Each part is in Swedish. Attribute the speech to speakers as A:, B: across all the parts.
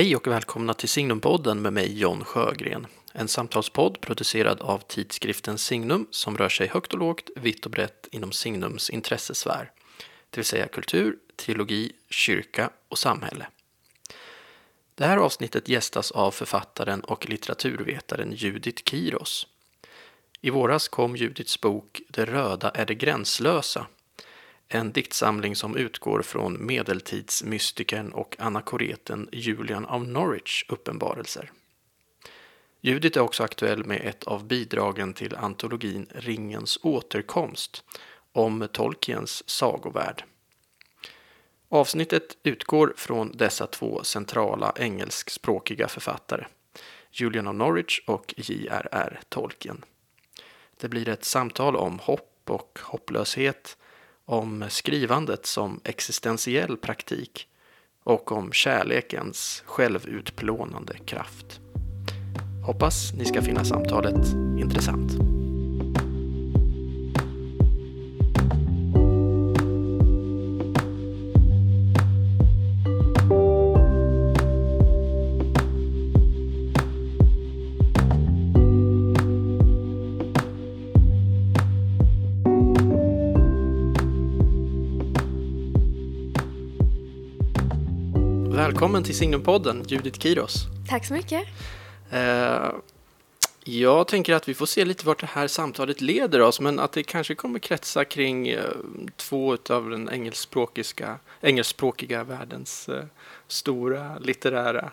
A: Hej och välkomna till Signumpodden med mig John Sjögren. En samtalspodd producerad av tidskriften Signum som rör sig högt och lågt, vitt och brett inom Signums intressesfär. Det vill säga kultur, teologi, kyrka och samhälle. Det här avsnittet gästas av författaren och litteraturvetaren Judith Kiros. I våras kom Judiths bok Det röda är det gränslösa en diktsamling som utgår från medeltidsmystikern och anakoreten Julian av Norwich uppenbarelser. Judith är också aktuell med ett av bidragen till antologin Ringens återkomst om Tolkiens sagovärld. Avsnittet utgår från dessa två centrala engelskspråkiga författare, Julian of Norwich och J.R.R. Tolkien. Det blir ett samtal om hopp och hopplöshet, om skrivandet som existentiell praktik och om kärlekens självutplånande kraft. Hoppas ni ska finna samtalet intressant. Välkommen till Signumpodden, Judith Kiros.
B: Tack så mycket.
A: Eh, jag tänker att vi får se lite vart det här samtalet leder oss, men att det kanske kommer kretsa kring eh, två av den engelskspråkiga, engelskspråkiga världens eh, stora litterära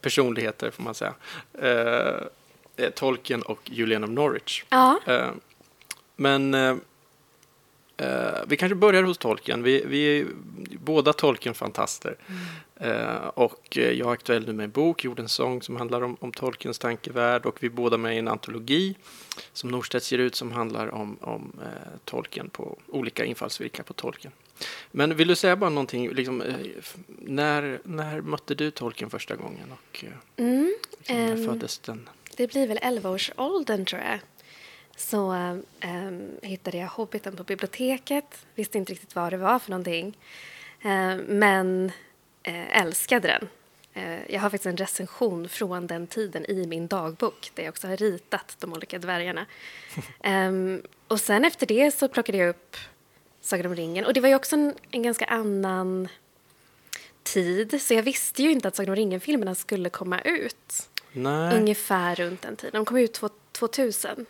A: personligheter, får man säga. Tolkien och Julian of Norwich.
B: Ja.
A: Men vi kanske börjar hos Tolkien. Vi, vi är båda Tolkien-fantaster. Uh, och jag är aktuell nu med en bok, Jordens sång, som handlar om, om Tolkiens tankevärld. Och vi är båda med i en antologi som Norstedts ger ut som handlar om, om uh, Tolkien på olika infallsvinklar på Tolkien. Men vill du säga bara någonting, liksom, när, när mötte du Tolkien första gången? Och mm, liksom, när um, föddes den?
B: Det blir väl 11-årsåldern tror jag så um, hittade jag Hobbiten på biblioteket. Visste inte riktigt vad det var för någonting. Uh, men älskade den. Uh, jag har faktiskt en recension från den tiden i min dagbok där jag också har ritat de olika dvärgarna. um, och sen efter det så plockade jag upp Sagan om ringen. Och det var ju också en, en ganska annan tid, så jag visste ju inte att Sagan om ringen-filmerna skulle komma ut.
A: Nej.
B: Ungefär runt den tiden. De kom ut 2000.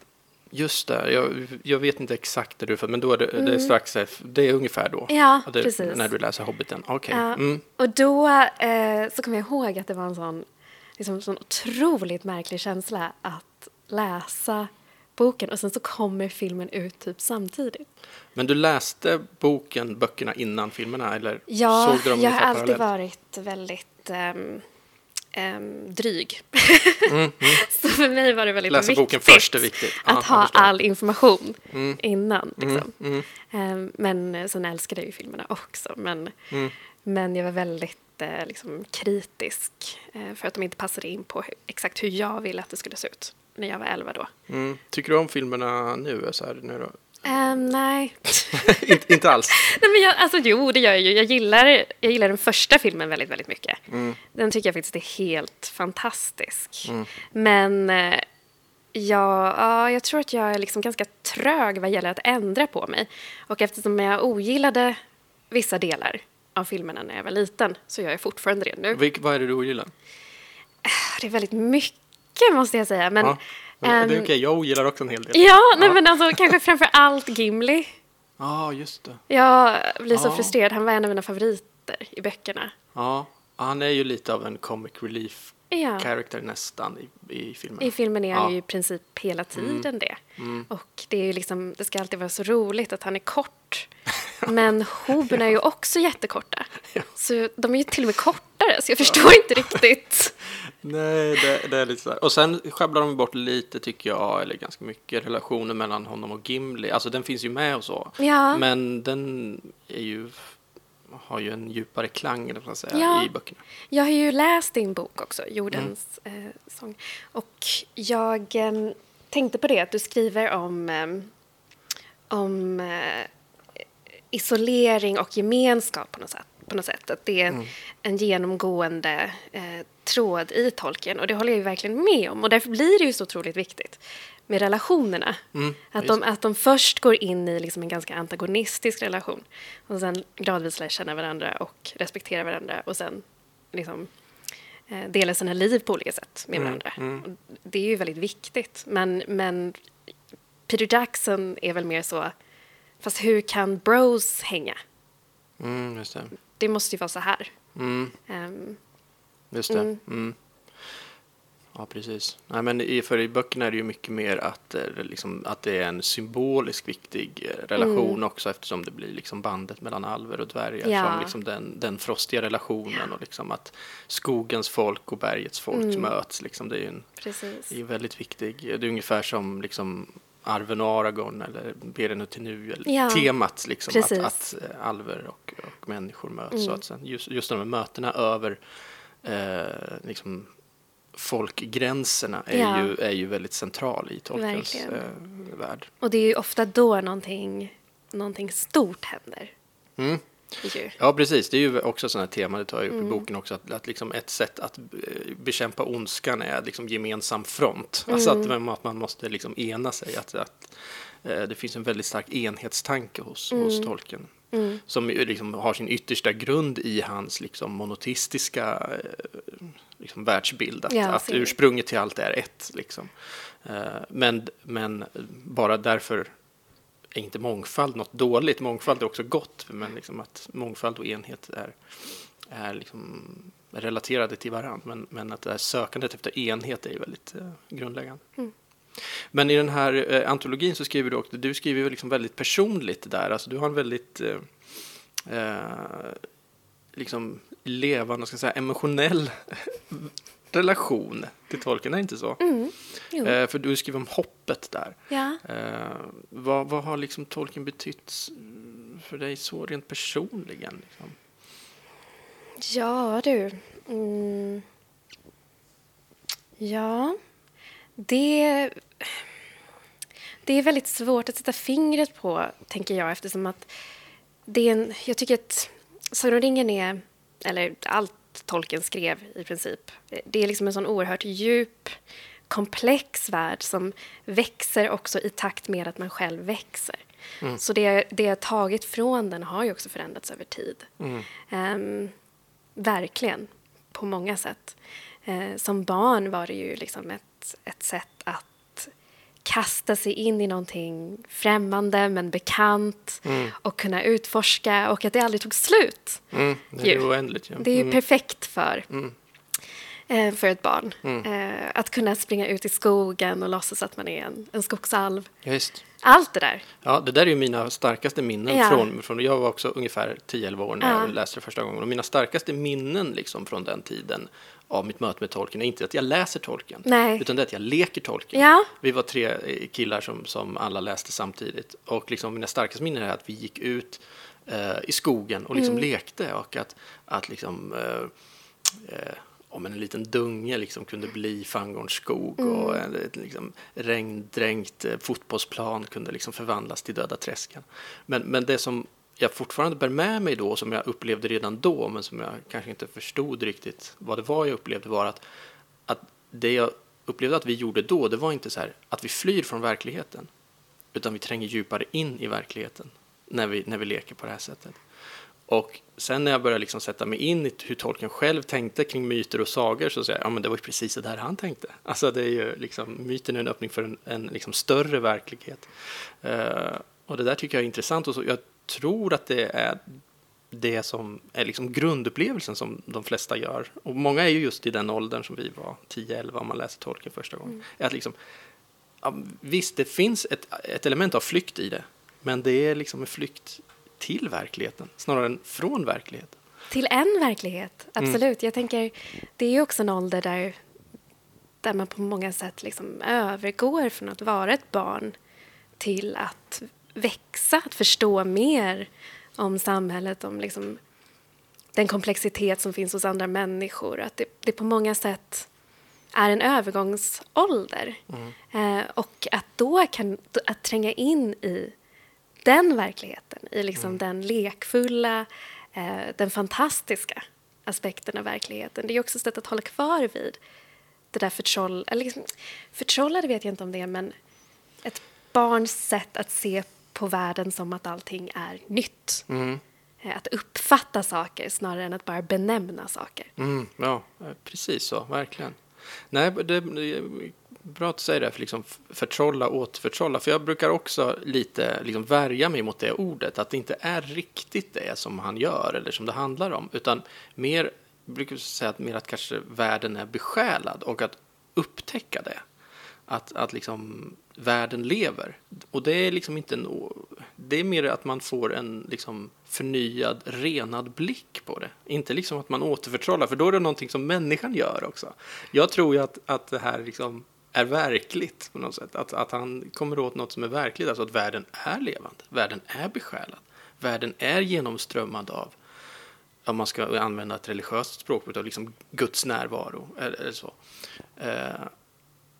A: Just det, jag, jag vet inte exakt när du född, men då är det, mm. det är mm. strax det är ungefär då?
B: Ja,
A: det,
B: precis.
A: När du läser Hobbiten, okej. Okay.
B: Ja.
A: Mm.
B: Och då eh, så kommer jag ihåg att det var en sån, liksom, sån otroligt märklig känsla att läsa boken och sen så kommer filmen ut typ samtidigt.
A: Men du läste boken, böckerna innan filmerna eller
B: ja,
A: såg du dem
B: jag har alltid varit väldigt um, um, dryg. Mm, mm. så för mig var det väldigt
A: Läsa
B: viktigt
A: boken först är viktigt.
B: att
A: ja,
B: ha all information mm. innan.
A: Mm,
B: liksom.
A: um,
B: men sen älskade jag ju filmerna också. Men, men jag var väldigt eh, liksom, kritisk eh, för att de inte passade in på hur, exakt hur jag ville att det skulle se ut när jag var elva då.
A: Tycker du om filmerna nu? Så här, nu då?
B: Um, nej.
A: inte, inte alls?
B: nej, men jag, alltså, jo, det gör jag ju. Jag gillar, jag gillar den första filmen väldigt, väldigt mycket.
A: Mm.
B: Den tycker jag faktiskt är helt fantastisk.
A: Mm.
B: Men eh, ja, ja, jag tror att jag är liksom ganska trög vad gäller att ändra på mig. Och eftersom jag ogillade vissa delar av filmerna när jag var liten så gör jag fortfarande det nu.
A: Vilk, vad är det du ogillar?
B: Det är väldigt mycket måste jag säga. Men,
A: ja. Det är okej, okay. jag ogillar också en hel del.
B: Ja, nej, ja. men alltså kanske framför allt Gimli.
A: Ja, ah, just det.
B: Jag blir så ah. frustrerad. Han var en av mina favoriter i böckerna.
A: Ja, han är ju lite av en comic relief ja. character nästan i, i filmen.
B: I filmen är han ju i princip hela tiden mm. det.
A: Mm.
B: Och det, är liksom, det ska alltid vara så roligt att han är kort. Men hoben är ju också jättekorta. Ja. Så de är ju till och med kortare, så jag förstår inte riktigt.
A: Nej, det, det, är lite så här. Och sen sjabblar de bort lite, tycker jag, eller ganska mycket, relationen mellan honom och Gimli. Alltså den finns ju med och så. Men den är ju, har ju en djupare klang, eller vad säga,
B: ja.
A: i böckerna.
B: Jag har ju läst din bok också, Jordens mm. eh, sång. Och jag eh, tänkte på det, att du skriver om, eh, om eh, isolering och gemenskap på något sätt. på något sätt. Att det är en, en genomgående eh, tråd i tolken och det håller jag ju verkligen med om och därför blir det ju så otroligt viktigt med relationerna.
A: Mm,
B: att, de, att de först går in i liksom en ganska antagonistisk relation och sen gradvis lär känna varandra och respektera varandra och sen liksom, eh, dela sina liv på olika sätt med varandra. Och Det är ju väldigt viktigt. Men, men Peter Jackson är väl mer så, fast hur kan bros hänga?
A: Mm, det.
B: Måste ju vara så här.
A: Mm,
B: Ehm,
A: just det. Ja, precis. Nej, men i, för i böckerna är det ju mycket mer att, eh, liksom, att det är en symbolisk viktig eh, relation
B: Mm.
A: också eftersom det blir liksom bandet mellan alver och dvärgar
B: Ja.
A: som liksom den, den frostiga relationen och liksom att skogens folk och bergets folk
B: Mm.
A: möts. Liksom, det är ju en,
B: precis.
A: är väldigt viktig. Det är ungefär som liksom Arven och Aragorn eller Beren och Tenue, eller
B: Ja,
A: temat liksom att,
B: precis.
A: att eh, alver och, och människor möts.
B: Mm.
A: Så att sen just, just de här mötena över eh, liksom folkgränserna är,
B: Ja.
A: ju, är ju väldigt central i Tolkiens
B: Verkligen.
A: eh, värld.
B: Och det är ju ofta då någonting, någonting stort händer.
A: Mm. Ja, precis. Det är ju också sådana tema, det tar jag upp
B: Mm.
A: i boken också, att, att liksom ett sätt att eh, bekämpa ondskan är liksom gemensam front. Alltså att,
B: Mm.
A: man- att man måste liksom ena sig, att, att eh, det finns en väldigt stark enhetstanke hos,
B: Mm.
A: hos tolken. Som ju liksom har sin yttersta grund i hans liksom monoteistiska eh, liksom världsbild. Att,
B: Ja,
A: att ursprunget till allt är ett. Liksom. Eh, men, men bara därför är inte mångfald något dåligt. Mångfald är också gott, men liksom att mångfald och enhet är, är liksom relaterade till varandra. Men, men att det här sökandet efter enhet är väldigt eh, grundläggande.
B: Mm.
A: Men i den här eh, antologin så skriver du också, du skriver liksom väldigt personligt där. Alltså du har en väldigt eh, eh, liksom levande, ska jag säga, emotionell relation till tolken, är inte så?
B: Mm.
A: Eh, för du skriver om hoppet där.
B: Ja.
A: Eh, vad, vad har liksom tolken betytt för dig så rent personligen? Liksom?
B: Ja, du. Mm. Ja, det, det är väldigt svårt att sätta fingret på, tänker jag, eftersom att det är en, jag tycker att Sagan om ringen är, eller allt Tolkien skrev i princip, det är liksom en sån oerhört djup, komplex värld som växer också i takt med att man själv växer. Så det, det jag tagit från den har ju också förändrats över tid. Ehm, verkligen, på många sätt. Eh, som barn var det ju liksom ett, ett sätt att kasta sig in i någonting främmande men bekant och kunna utforska och att det aldrig tog slut.
A: Mm, det är ju oändligt. Ja.
B: Det är ju
A: Mm.
B: perfekt för,
A: Mm.
B: eh, för ett barn.
A: Mm.
B: Eh, att kunna springa ut i skogen och låtsas att man är en, en skogsalv.
A: Visst.
B: Allt det där.
A: Ja, det där är ju mina starkaste minnen
B: Ja.
A: från, från, jag var också ungefär 10-11 år när
B: Ja.
A: jag läste det första gången. Och mina starkaste minnen liksom från den tiden av mitt möte med tolken är inte att jag läser tolken,
B: Nej.
A: utan det är att jag leker tolken.
B: Ja.
A: Vi var tre eh, killar som, som alla läste samtidigt och liksom mina starkaste minnen är att vi gick ut eh, i skogen och liksom lekte och att, att liksom eh, eh, om en liten dunge liksom kunde bli Fangorns skog och en liksom regndränkt eh, fotbollsplan kunde liksom förvandlas till Döda träsken. Men, men det som jag fortfarande bär med mig då, som jag upplevde redan då, men som jag kanske inte förstod riktigt vad det var jag upplevde, var att, att det jag upplevde att vi gjorde då, det var inte så här att vi flyr från verkligheten, utan vi tränger djupare in i verkligheten när vi, när vi leker på det här sättet. Och sen när jag började liksom sätta mig in i hur tolken själv tänkte kring myter och sagor så säger jag, ja men det var ju precis det där han tänkte. Alltså det är ju liksom, myten är en öppning för en, en liksom större verklighet. Uh, och det där tycker jag är intressant och så, jag tror att det är det som är liksom grundupplevelsen som de flesta gör. Och många är ju just i den åldern som vi var, 10-11 om man läser tolken första gången. Är att liksom, ja, visst, det finns ett, ett element av flykt i det, men det är liksom en flykt till verkligheten snarare än från verkligheten.
B: Till en verklighet, absolut. Jag tänker, det är ju också en ålder där, där man på många sätt liksom övergår från att vara ett barn till att växa, att förstå mer om samhället, om liksom den komplexitet som finns hos andra människor. Att det, det på många sätt är en övergångsålder. Eh, och att då kan, att tränga in i den verkligheten, i liksom den lekfulla, eh, den fantastiska aspekten av verkligheten. Det är också ett sätt att hålla kvar vid det där förtroll, eller liksom, förtrollade vet jag inte om det är, men ett barns sätt att se på världen som att allting är nytt.
A: Mm.
B: Eh, Att uppfatta saker snarare än att bara benämna saker.
A: Mm, ja, eh, precis så, verkligen. Nej, det, det är bra att du säger det, för liksom förtrolla, återförtrolla. För jag brukar också lite liksom värja mig mot det ordet, att det inte är riktigt det som han gör eller som det handlar om, utan mer, jag brukar säga att mer att kanske världen är besjälad och att upptäcka det. Att, att liksom världen lever. Och det är liksom inte en, det är mer att man får en liksom förnyad, renad blick på det. Inte liksom att man återförtrollar, för då är det någonting som människan gör också. Jag tror ju att, att det här liksom är verkligt på något sätt. Att, att han kommer åt något som är verkligt, alltså att världen är levande, världen är besjälad, världen är genomströmmad av om man ska använda ett religiöst språkbruk, av liksom Guds närvaro eller, eller så. Eh,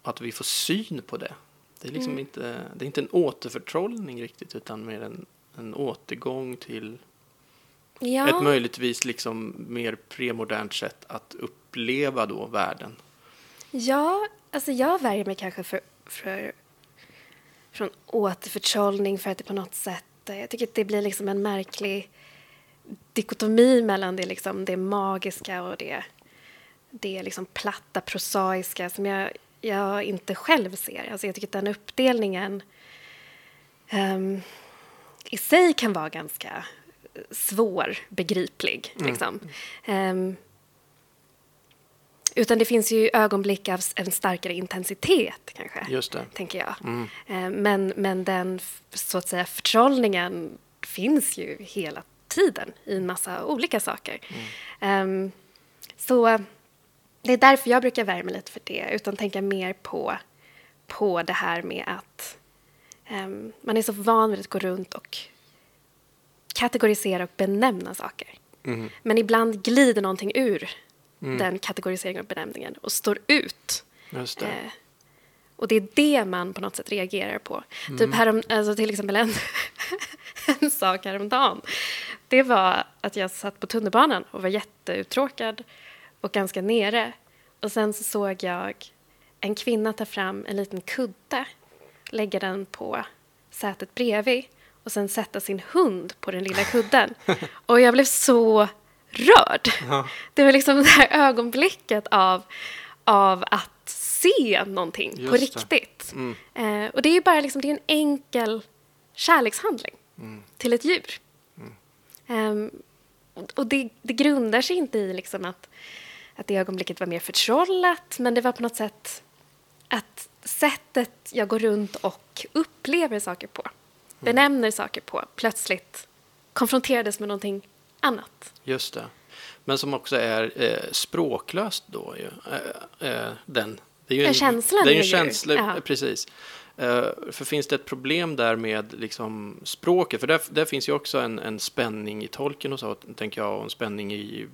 A: att vi får syn på det. Det är liksom inte, det är inte en återförtrollning riktigt, utan mer en, en återgång till
B: Ja,
A: ett möjligtvis liksom mer premodernt sätt att uppleva då världen.
B: ja alltså jag värjer mig kanske för, för, från återförtrollning för att det på något sätt, eh, jag tycker att det blir liksom en märklig dikotomi mellan det, liksom, det magiska och det, det liksom platta, prosaiska som jag, jag inte själv ser. Alltså jag tycker att den uppdelningen ehm, i sig kan vara ganska svårbegriplig. Liksom. Ehm, utan det finns ju ögonblick av en starkare intensitet, kanske,
A: Just det.
B: tänker jag.
A: Mm.
B: Eh, Men, men den så att säga förtrollningen finns ju hela tiden i en massa olika saker. Ehm, så det är därför jag brukar värma lite för det, utan tänka mer på, på det här med att ehm, man är så van vid att gå runt och kategorisera och benämna saker.
A: Mm.
B: Men ibland glider någonting ur den kategoriseringen och benämningen och står ut.
A: Just det.
B: Eh, och det är det man på något sätt reagerar på. Typ härom, alltså till exempel en, en sak häromdagen. Det var att jag satt på tunnelbanan och var jätteuttråkad och ganska nere. Och sen så såg jag en kvinna ta fram en liten kudde, lägga den på sätet bredvid och sen sätta sin hund på den lilla kudden. Och jag blev så rörd.
A: Ja.
B: Det var liksom det här ögonblicket av, av att se någonting på
A: Just det.
B: riktigt.
A: Mm.
B: Eh, och det är bara liksom, det är en enkel kärlekshandling
A: Mm.
B: till ett djur. Ehm, och och det, det grundar sig inte i liksom att, att det ögonblicket var mer förtrollat, men det var på något sätt att sättet jag går runt och upplever saker på,
A: Mm.
B: benämner saker på, plötsligt konfronterades med någonting annat.
A: Just det. Men som också är eh, språklöst då ju. Eh, eh, den. Det är ju
B: Ja, känslan
A: Det är ju en känsla, precis. Eh, för finns det ett problem där med liksom språket? För där, där finns ju också en, en spänning i tolken och så, tänker jag, och en spänning i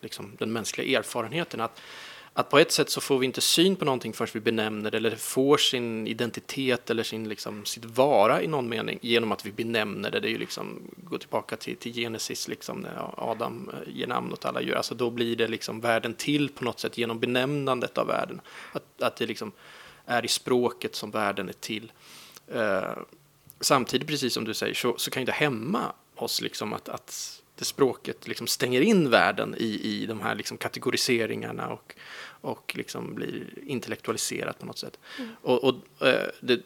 A: liksom, den mänskliga erfarenheten. Att, att på ett sätt så får vi inte syn på någonting förrän vi benämner det, eller det får sin identitet eller sin, liksom, sitt vara i någon mening genom att vi benämner det. Det är ju liksom, gå tillbaka till, till Genesis, liksom, när Adam eh, ger namn åt alla djur. Alltså då blir det liksom världen till på något sätt genom benämnandet av världen. Att, att det liksom är i språket som världen är till. Eh, samtidigt, precis som du säger, så, så kan ju det hämma oss liksom att, att det språket liksom stänger in världen i, i de här liksom kategoriseringarna och, och liksom blir intellektualiserat på något sätt. Och, och eh, det,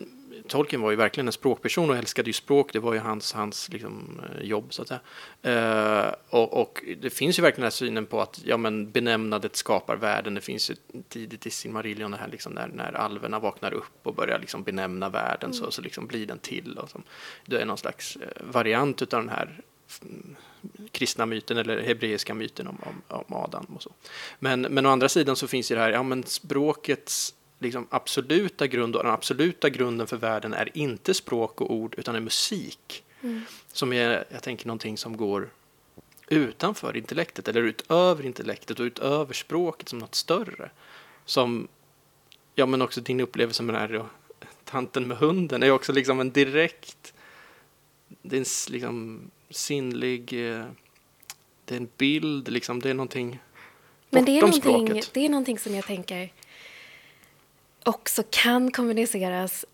A: Tolkien var ju verkligen en språkperson och älskade ju språk, det var ju hans, hans liksom, eh, jobb så att säga. Eh, och, och det finns ju verkligen den här synen på att ja, men benämnandet skapar världen. Det finns ju tidigt i Silmarillion det här liksom när, när alverna vaknar upp och börjar liksom benämna världen så, så liksom blir den till. Och som, det är någon slags eh, variant av den här mm, kristna myten eller hebreiska myten om, om, om Adam och så. Men, men å andra sidan så finns ju det här, ja men språkets liksom absoluta grund och den absoluta grunden för världen är inte språk och ord utan är musik. Som är, jag tänker, någonting som går utanför intellektet eller utöver intellektet och utöver språket som något större. Som, ja men också din upplevelse med den här då, tanten med hunden är också liksom en direkt, det är en liksom sinnlig, eh, det är en bild, liksom, det är någonting
B: Men det är, någonting,
A: språket.
B: det är någonting som jag tänker också kan kommuniceras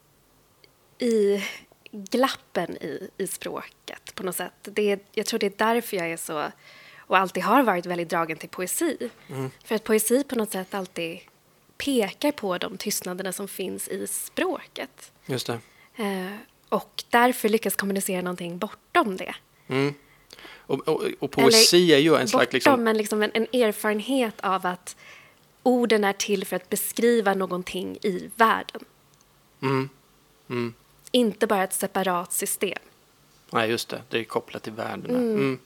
B: i glappen i, i språket på något sätt. Det är, jag tror det är därför jag är så, och alltid har varit väldigt dragen till poesi.
A: Mm.
B: För att poesi på något sätt alltid pekar på de tystnaderna som finns i språket.
A: Just det.
B: Eh, och därför lyckas kommunicera någonting bortom det.
A: Mm. Och, och, och poesi är ju en slags...
B: Bortom,
A: Liksom,
B: men liksom en, en erfarenhet av att orden är till för att beskriva någonting i världen.
A: mm, mm.
B: Inte bara ett separat system.
A: Nej, just det. Det är kopplat till världen. Mm.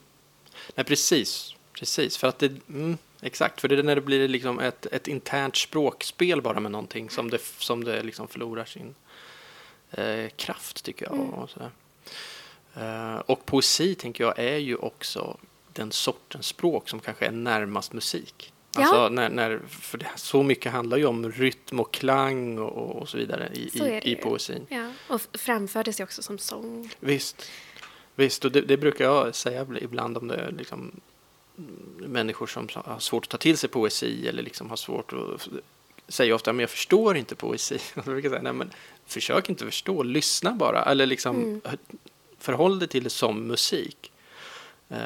A: Nej, precis. Precis, för att det... Mm, exakt, för det är när det blir liksom ett, ett internt språkspel bara med någonting som det, som det liksom förlorar sin eh, kraft, tycker jag. Och, sådär. Eh, och poesi, tänker jag, är ju också den sortens språk som kanske är närmast musik.
B: Ja.
A: Alltså, när, när, för det, så mycket handlar ju om rytm och klang och, och så vidare i,
B: Så
A: i, i poesin.
B: Ja, och framfördes ju också som sång.
A: Visst, visst och det, det brukar jag säga ibl- ibland om det liksom människor som har svårt att ta till sig poesi eller liksom har svårt att säga ofta men jag förstår inte poesi. Då brukar jag säga, nej men försök inte förstå, lyssna bara eller liksom
B: Mm.
A: förhåll dig till det som musik. Eh,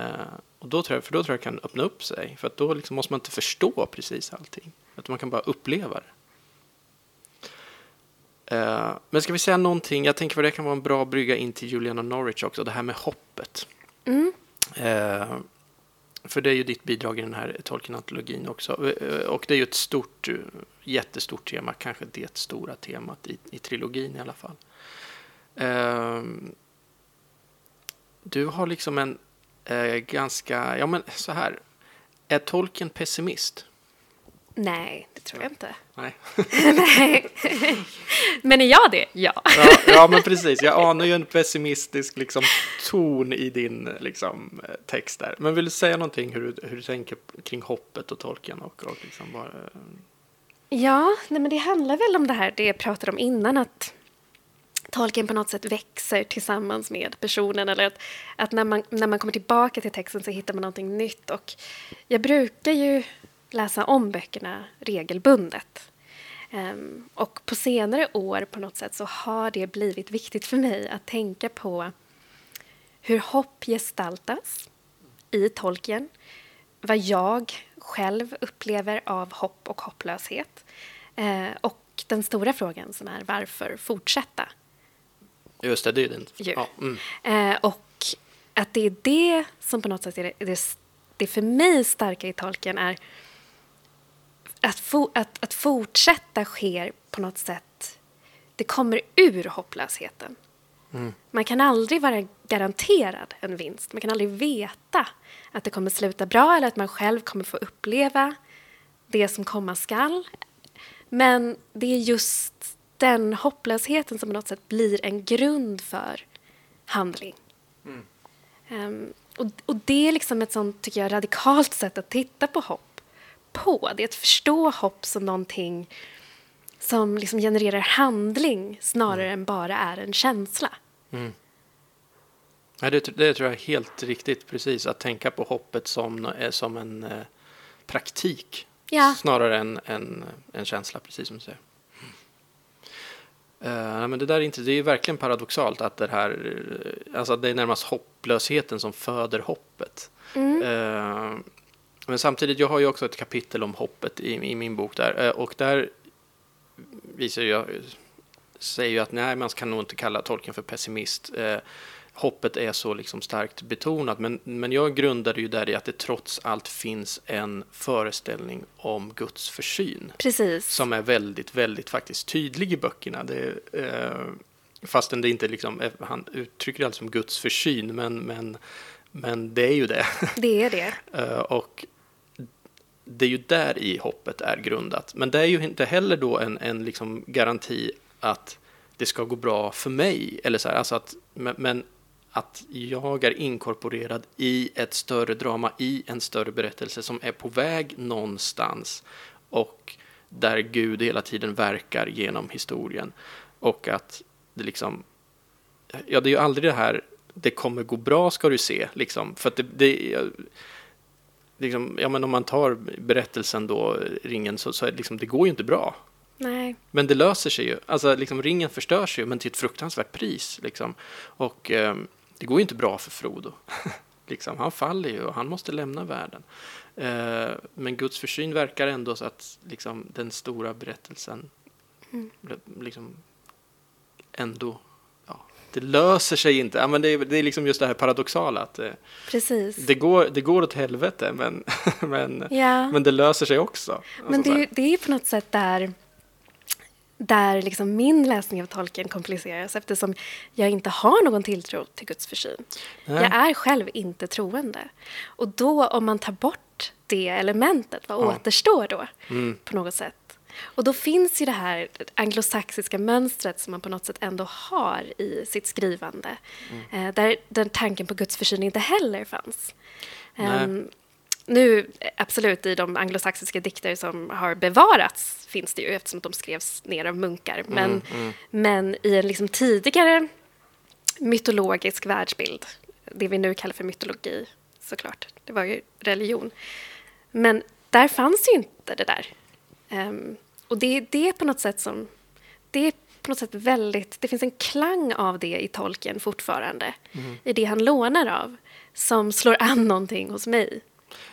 A: och då tror jag, för då tror jag kan öppna upp sig för då liksom måste man inte förstå precis allting. Att man kan bara uppleva det. Eh, men ska vi säga någonting, jag tänker att det kan vara en bra brygga in till Juliana Norwich också, det här med hoppet.
B: Mm.
A: Eh, för det är ju ditt bidrag i den här Tolkien-antologin också. Eh, och det är ju ett stort, jättestort tema, kanske det stora temat i, i trilogin i alla fall. Du har liksom en eh, ganska, ja men så här, är Tolkien pessimist?
B: Nej, det tror jag inte.
A: Nej.
B: Nej. Men är jag det? Ja.
A: Ja, ja, men precis. Jag anar ju en pessimistisk liksom, ton i din liksom, eh, text där. Men vill du säga någonting hur du, hur du tänker kring hoppet och tolken? Och, och liksom bara,
B: Ja, nej men det handlar väl om det här det jag pratade om innan att tolken på något sätt växer tillsammans med personen eller att, att när, man, när man kommer tillbaka till texten så hittar man någonting nytt och jag brukar ju läsa om böckerna regelbundet. Um, och på senare år på något sätt så har det blivit viktigt för mig att tänka på hur hopp gestaltas i tolken, vad jag själv upplever av hopp och hopplöshet Uh, och den stora frågan som är varför fortsätta?
A: Just det, det är den.
B: Ju.
A: Ja, mm,
B: Eh, och att det är det som på något sätt är det, det, det för mig starka i tolken är att, fo, att, att fortsätta sker på något sätt, det kommer ur hopplösheten. Man kan aldrig vara garanterad en vinst. Man kan aldrig veta att det kommer sluta bra eller att man själv kommer få uppleva det som komma skall. Men det är just den hopplösheten som på något sätt blir en grund för handling. Ehm, och, och det är liksom ett sånt, tycker jag, radikalt sätt att titta på hopp på. Det är att förstå hopp som någonting som liksom genererar handling snarare än bara är en känsla.
A: Ja, det, det tror jag är helt riktigt, precis. Att tänka på hoppet som, eh, som en eh, praktik
B: Ja.
A: snarare än en, en känsla, precis som du säger. Nej, men det där är, inte, det är verkligen paradoxalt att det här, eh, alltså det är närmast hopplösheten som föder hoppet. Eh, men samtidigt, jag har ju också ett kapitel om hoppet i, i min bok där eh, och där visar jag, säger ju att nej, man kan nog inte kalla tolken för pessimist. Eh, hoppet är så liksom starkt betonat, men, men jag grundade ju där i att det trots allt finns en föreställning om Guds försyn
B: Precis.
A: som är väldigt, väldigt faktiskt tydlig i böckerna. Det, eh, fastän det inte liksom, är- han uttrycker det alltså som Guds försyn, men, men, men det är ju det.
B: Det är det.
A: Eh, och det är ju där i hoppet är grundat. Men det är ju inte heller då en, en liksom garanti att det ska gå bra för mig. Eller så här, alltså att, men, men att jag är inkorporerad i ett större drama, i en större berättelse som är på väg någonstans och där Gud hela tiden verkar genom historien. Och att det liksom, ja det är ju aldrig det här, det kommer gå bra ska du se, liksom. För att det, det liksom, ja, men om man tar berättelsen då, ringen, så, så är det, liksom, det går ju inte bra.
B: Nej.
A: Men det löser sig ju. Alltså, liksom, ringen förstörs ju, men till ett fruktansvärt pris. Liksom. Och eh, det går ju inte bra för Frodo. liksom, han faller ju och han måste lämna världen. Eh, men Guds försyn verkar ändå så att liksom, den stora berättelsen
B: Mm.
A: liksom, ändå ja, det löser sig inte. Ja, men det, är, det är liksom just det här paradoxala att eh,
B: Precis.
A: det, går, det går åt helvete men, men,
B: ja.
A: men det löser sig också.
B: Men det det är ju på något sätt där, där liksom min läsning av tolken kompliceras eftersom jag inte har någon tilltro till Guds försyn.
A: Nej.
B: Jag är själv inte troende. Och då, om man tar bort det elementet, vad
A: Ja.
B: återstår då
A: Mm.
B: på något sätt? Och då finns ju det här anglosaxiska mönstret som man på något sätt ändå har i sitt skrivande.
A: Mm.
B: Eh, där den tanken på Guds försyn inte heller fanns.
A: Nej.
B: Nu, absolut, i de anglosaxiska dikter som har bevarats finns det ju eftersom de skrevs ner av munkar. Men,
A: mm.
B: men i en liksom tidigare mytologisk världsbild, det vi nu kallar för mytologi såklart, det var ju religion. Men där fanns ju inte det där. Ehm, och det, det är på något sätt som... Det är på något sätt väldigt... Det finns en klang av det i tolken fortfarande. I det han lånar av. Som slår an någonting hos mig.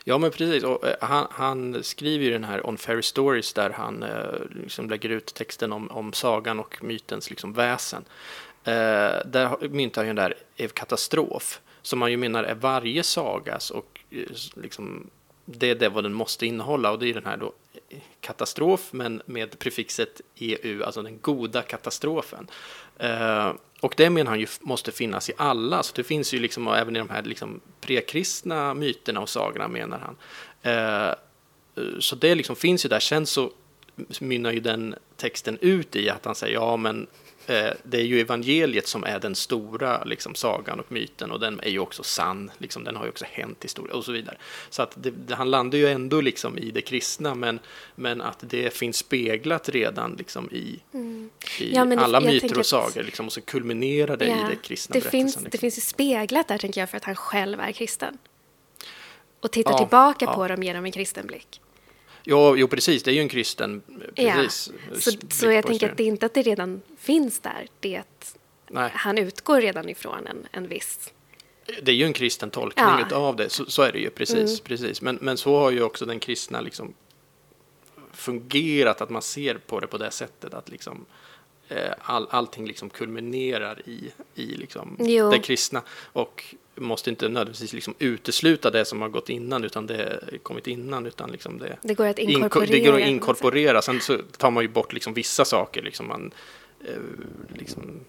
A: Ja, men precis. Och, eh, han, han skriver ju den här On Fairy Stories där han eh, liksom lägger ut texten om, om sagan och mytens liksom väsen. Eh, där myntar han ju den där katastrof som man ju menar är varje sagas och eh, liksom, det är det vad den måste innehålla och det är den här då eh, katastrof men med prefixet EU, alltså den goda katastrofen. Eh, och det menar han ju måste finnas i alla, så det finns ju liksom även i de här liksom prekristna myterna och sagorna menar han. Eh, eh, så det liksom finns ju där. Sen så mynnar ju den texten ut i att han säger ja men eh, det är ju evangeliet som är den stora liksom, sagan och myten och den är ju också sann, liksom, den har ju också hänt historia och så vidare. Så att det, det, han landar ju ändå liksom i det kristna men, men att det finns speglat redan liksom, i, i
B: Mm. Ja, men det-
A: alla myter och sagor liksom, och så kulminerar det i det kristna
B: det, finns,
A: liksom.
B: det finns ju speglat där, tänker jag, för att han själv är kristen. Och tittar
A: Ja,
B: tillbaka
A: ja.
B: på dem genom en kristen blick.
A: Jo, jo, precis, det är ju en kristen
B: Ja.
A: precis,
B: Så,
A: blick
B: så jag tänker att det är inte att det redan finns där. Det är att
A: Nej.
B: han utgår redan ifrån en, en viss...
A: Det är ju en kristen tolkning
B: Ja.
A: utav det, så, så är det ju precis.
B: Mm.
A: precis. Men, men så har ju också den kristna liksom fungerat, att man ser på det på det sättet att liksom eh, all, allting liksom kulminerar i, i liksom
B: Jo.
A: det kristna och måste inte nödvändigtvis liksom utesluta det som har gått innan utan det kommit innan utan liksom det,
B: Det går att
A: inko-
B: inkorporera.
A: det går att inkorporera. Sen så tar man ju bort liksom vissa saker liksom man eh, liksom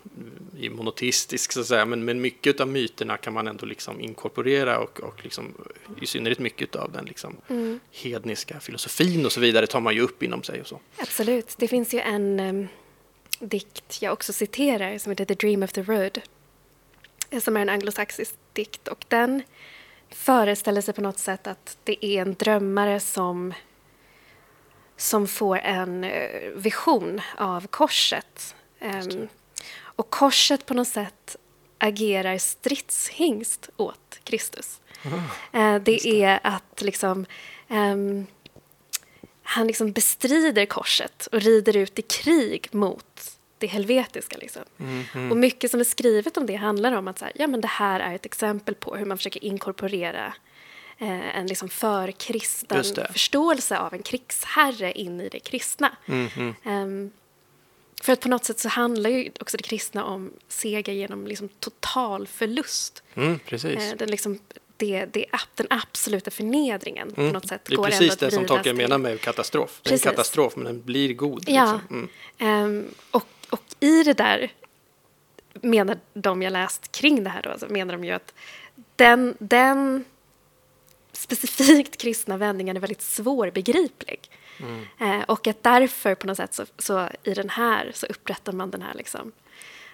A: är monoteistisk så att säga men, men mycket av myterna kan man ändå liksom inkorporera och, och liksom, i synnerhet mycket av den liksom
B: Mm.
A: hedniska filosofin och så vidare tar man ju upp inom sig och så.
B: Absolut. Det finns ju en em, dikt jag också citerar som heter The Dream of the Road. eh, Som är en anglosaxisk dikt och den föreställer sig på något sätt att det är en drömmare som som får en eh, vision av korset. Em, och korset på något sätt agerar stridshingst åt Kristus. Eh, det är att liksom ehm, han liksom bestrider korset och rider ut i krig mot det helvetiska. Liksom.
A: Mm,
B: Och mycket som är skrivet om det handlar om att så här, ja, men det här är ett exempel på hur man försöker inkorporera eh, en liksom förkristen förståelse av en krigsherre in i det kristna.
A: Mm,
B: Ehm, för att på något sätt så handlar ju också det kristna om seger genom liksom total förlust.
A: Mm, precis.
B: Eh, den, liksom, det, det, den absoluta förnedringen på
A: Mm.
B: något sätt
A: Det är
B: går
A: precis det som Tolkien menar med katastrof. Det är
B: Precis.
A: en katastrof men den blir god.
B: Ja.
A: Liksom. Mm.
B: Ehm, och, och i det där menar de jag läst kring det här då, så menar de ju att den, den specifikt kristna vändningen är väldigt svårbegriplig.
A: Mm.
B: Eh, och att därför på något sätt så, så i den här så upprättar man den här liksom,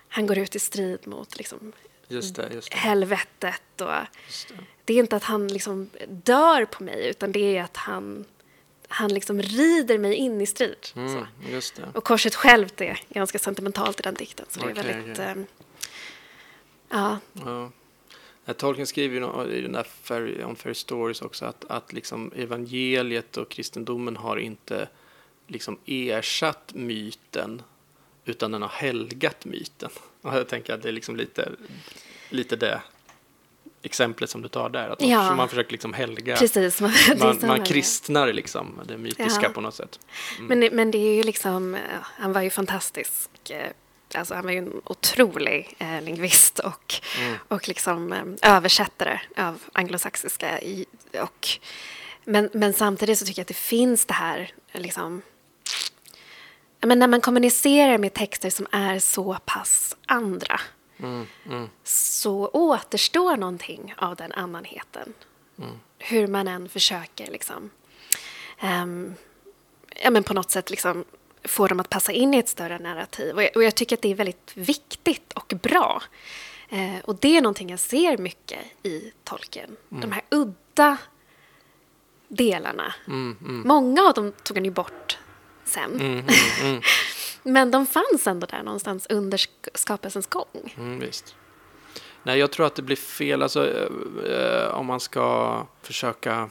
B: han går ut i strid mot liksom
A: Just det, just det.
B: helvetet och
A: Just det.
B: det är inte att han liksom dör på mig utan det är att han, han liksom rider mig in i strid.
A: Mm.
B: Och korset självt är ganska sentimentalt i den dikten. Så det är väldigt...
A: okej.
B: ehm, ja,
A: Ja. Tolkien skriver ju i den där Fairy, on Fairy Stories också att, att liksom evangeliet och kristendomen har inte liksom ersatt myten utan den har helgat myten. Och jag tänker att det är liksom lite, lite det exemplet som du tar där. Att man, ja. man försöker liksom helga.
B: Precis,
A: man, man, man kristnar liksom det mytiska ja. på något sätt.
B: Mm. Men, det, men det är ju liksom, han var ju fantastisk. Eh, alltså han var ju en otrolig eh, lingvist och, mm. och liksom eh, översättare av anglosaxiska. I, och, men, men samtidigt så tycker jag att det finns det här liksom, men när man kommunicerar med texter som är så pass andra mm, mm. så återstår någonting av den annanheten. Mm. Hur man än försöker liksom, um, ja, men på något sätt liksom, få dem att passa in i ett större narrativ. Och jag, och jag tycker att det är väldigt viktigt och bra. Eh, och det är någonting jag ser mycket i tolken. Mm. De här udda delarna. Mm, mm. Många av dem tog han ju bort sen. Men de fanns ändå där någonstans under skapelsens gång.
A: Mm, visst. Nej, jag tror att det blir fel alltså, eh, eh om man ska försöka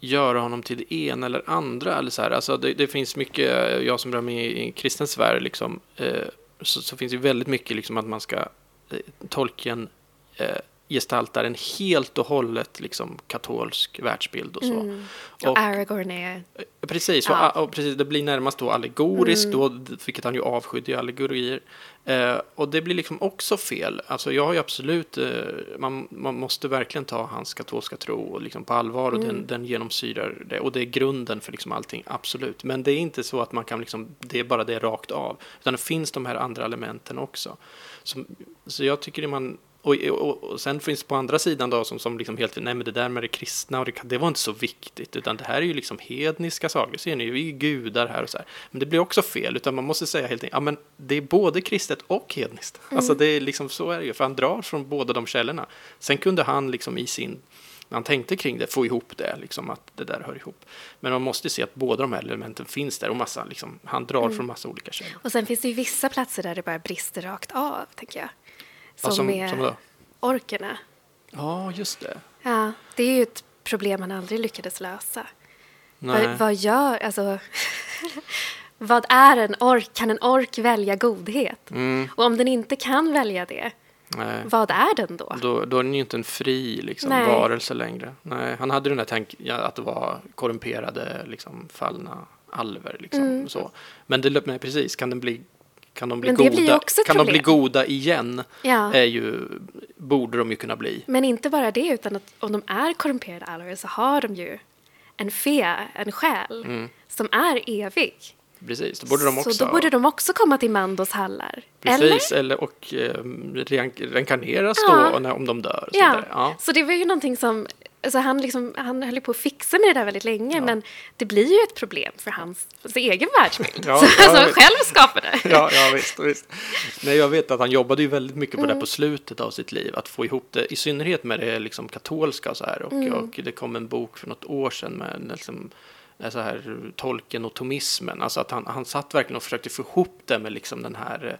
A: göra honom till det ena eller andra. Eller så här. Alltså, det, det finns mycket, eh, jag som rör mig i, i kristen sfär, liksom, eh, så, så, finns det väldigt mycket liksom, att man ska eh, Tolkien eh, gestaltar en helt och hållet liksom, katolsk världsbild och så. Mm.
B: Och, Aragorn är...
A: Eh, precis, ja. och, och, precis, det blir närmast då allegoriskt, mm. då, vilket han ju avskydde allegorier. Eh, och det blir liksom också fel. Alltså jag har ju absolut, eh, man, man måste verkligen ta hans katolska tro liksom på allvar och mm. den, den genomsyrar det. Och det är grunden för liksom allting, absolut. Men det är inte så att man kan liksom, det är bara det rakt av. Utan det finns de här andra elementen också. Så, så jag tycker att man och, och, och, sen finns på andra sidan då som, som liksom helt, nej men det där med det kristna och det, det var inte så viktigt, utan det här är ju liksom hedniska saker, ser ni, vi är gudar här och så här. Men det blir också fel, utan man måste säga helt enkelt, ja men det är både kristet och hedniskt. Mm. Alltså det är liksom, så är det ju, för han drar från båda de källorna. Sen kunde han liksom i sin, när han tänkte kring det, få ihop det, liksom att det där hör ihop. Men man måste se att båda de här elementen finns där och massa, liksom, han drar mm. från massa olika källor.
B: Och sen finns det ju vissa platser där det bara brister rakt av, tänker jag. Som, ja, som är som orkerna.
A: Ja, just det.
B: Ja, det är ju ett problem man aldrig lyckades lösa. Vad, vad, gör, alltså, vad är en ork? Kan en ork välja godhet? Mm. Och om den inte kan välja det, Nej. vad är den då?
A: Då, då är den ju inte en fri liksom, varelse längre. Nej, han hade den där tanken ja, att det var korrumperade, liksom, fallna alver. Liksom, mm. så. Men det, nej, precis, kan den bli kan de bli, goda, kan de bli goda igen? Ja. Är ju, borde de ju kunna bli.
B: Men inte bara det, utan att om de är korrumperade alver så har de ju en fe, en själ, mm. som är evig.
A: Precis, då borde de också...
B: Så då borde de också komma till Mandos hallar.
A: Precis, eller, eller och eh, reinkarneras ja. då när, om de dör.
B: Ja. ja. så det var ju någonting som Alltså han, liksom, han höll på att fixa med det där väldigt länge, ja. men det blir ju ett problem för hans, hans egen världsbild, ja, som han själv skapade.
A: Ja, ja visst, visst. Nej, jag vet att han jobbade ju väldigt mycket på mm. det på slutet av sitt liv, att få ihop det, i synnerhet med det liksom katolska så här. Och, mm. och det kom en bok för något år sedan med liksom, så här, tolken och tomismen, alltså att han, han satt verkligen och försökte få ihop det med liksom den här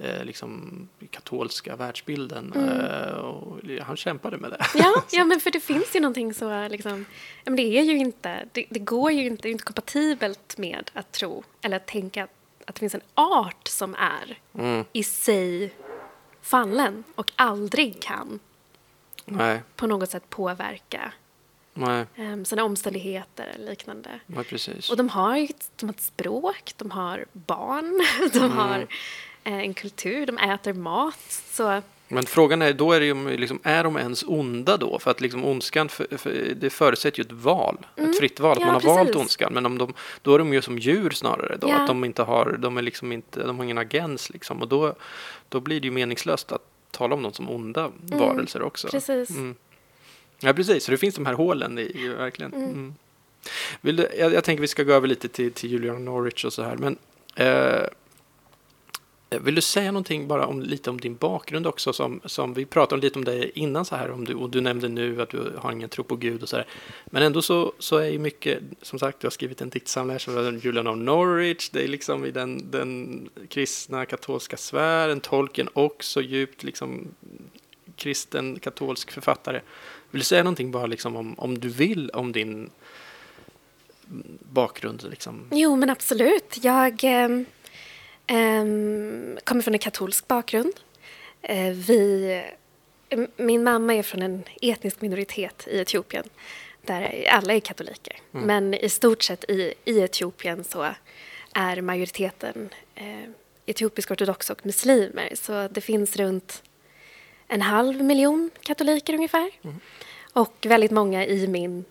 A: eh, liksom, katolska världsbilden. Mm. Eh, och han kämpade med det.
B: Ja, ja, men för det finns ju någonting så, liksom, men det är ju inte, det, det går ju inte, det är inte kompatibelt med att tro eller att tänka att, att det finns en art som är mm. i sig fallen och aldrig kan
A: Nej.
B: på något sätt påverka
A: Nej.
B: Um, sina omständigheter eller liknande.
A: Precis.
B: Och de har ju de har ett språk, de har barn, de mm. har en kultur, de äter mat. Så.
A: Men frågan är, då är, det ju, liksom, är de ens onda då? För att liksom ondskan, för, för, det förutsätter ju ett val, mm. ett fritt val, att ja, man har precis. valt ondskan. Men om de, då är de ju som djur snarare då, ja. att de inte har, de är liksom inte, de har ingen agens liksom. Och då, då blir det ju meningslöst att tala om dem som onda mm. varelser också.
B: Precis. Mm.
A: Ja, precis. Så det finns de här hålen i, i verkligen. Mm. mm. Du, jag, jag tänker vi ska gå över lite till, till Julian Norwich och så här, men eh, Eh, vill du säga någonting bara om, lite om din bakgrund också? Som, som vi pratade lite om dig innan så här, om du, och du nämnde nu att du har ingen tro på Gud och så här. Men ändå så, så är ju mycket, som sagt, du har skrivit en diktsamling som Julian of Norwich, det är liksom i den, den kristna katolska sfären, tolken också djupt liksom kristen katolsk författare. Vill du säga någonting bara liksom om, om du vill om din bakgrund? Liksom?
B: Jo, men absolut. Jag Eh ähm, kommer från en katolsk bakgrund. Äh, vi, min mamma är från en etnisk minoritet i Etiopien där alla är katoliker. Mm. Men i stort sett i, i Etiopien så är majoriteten eh, etiopisk ortodox och muslimer. Så det finns runt en halv miljon katoliker ungefär. Mm. Och väldigt många i min eh,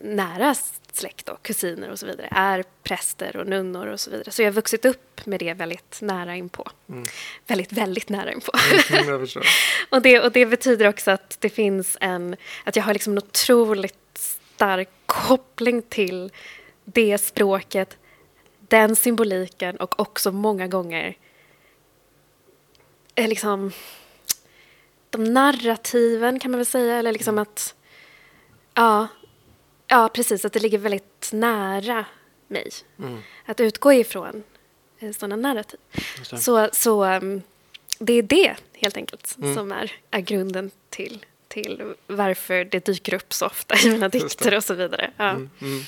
B: nära släkt, då, kusiner och så vidare, är präster och nunnor och så vidare. Så jag har vuxit upp med det väldigt nära inpå. Mm. Väldigt, väldigt nära inpå. Mm, och, det, och det betyder också att det finns en, att jag har liksom en otroligt stark koppling till det språket, den symboliken och också många gånger eh, liksom de narrativen kan man väl säga, eller liksom mm. att ja, ja, precis, att det ligger väldigt nära mig. Mm. Att utgå ifrån eh, sådana narrativ. Så, så um, det är det helt enkelt mm. som är, är grunden till till varför det dyker upp så ofta i mina dikter och så vidare. Ja. Mm, mm.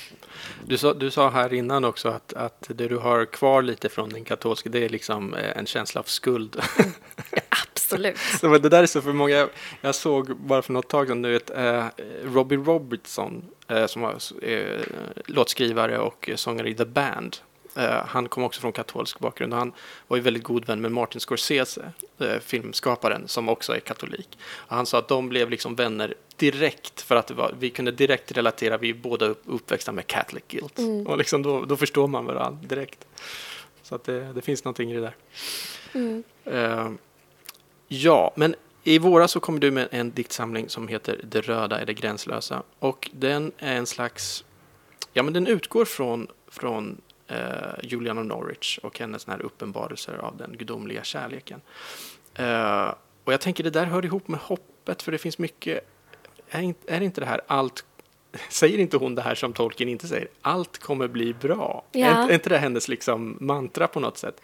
A: Du, sa, du sa här innan också att, att det du har kvar lite från din katolska, det är liksom eh, en känsla av skuld.
B: Absolut.
A: det där är så för många, jag såg bara för något tag sedan, du vet, eh, Robbie Robertson, eh, som var eh, låtskrivare och sångare i The Band, Uh, han kom också från katolsk bakgrund och han var ju väldigt god vän med Martin Scorsese, uh, filmskaparen, som också är katolik. Och han sa att de blev liksom vänner direkt för att var, vi kunde direkt relatera, vi är båda upp, uppväxta med Catholic guilt. Mm. Och liksom då, då förstår man varandra direkt. Så att det, det finns någonting i det där. Mm. Ja, men i våras så kom du med en diktsamling som heter Det röda är det gränslösa. Och den är en slags, ja men den utgår från, från eh, Julian of Norwich och hennes här uppenbarelser av den gudomliga kärleken. Eh, och jag tänker det där hör ihop med hoppet, för det finns mycket, är, inte, är inte det här allt Säger inte hon det här som Tolkien inte säger? Allt kommer bli bra. Ja. Är, är inte det hennes liksom mantra på något sätt?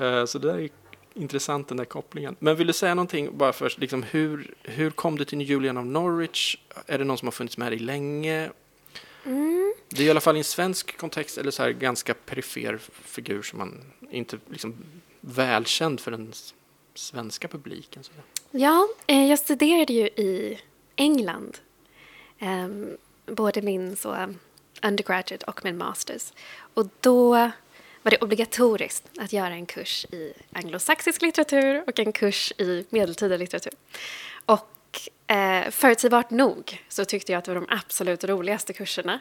A: Uh, så det där är intressant den där kopplingen. Men vill du säga någonting bara först, liksom hur, hur kom du till Julian of Norwich? Är det någon som har funnits med dig länge? Mm. Det är i alla fall i en svensk kontext eller så här ganska perifer figur som man inte liksom välkänd för den svenska publiken.
B: Ja, eh, jag studerade ju i England. Um, både min så undergraduate och min masters. Och då var det obligatoriskt att göra en kurs i anglosaxisk litteratur och en kurs i medeltida litteratur. Och eh, förutsägbart nog så tyckte jag att det var de absolut roligaste kurserna.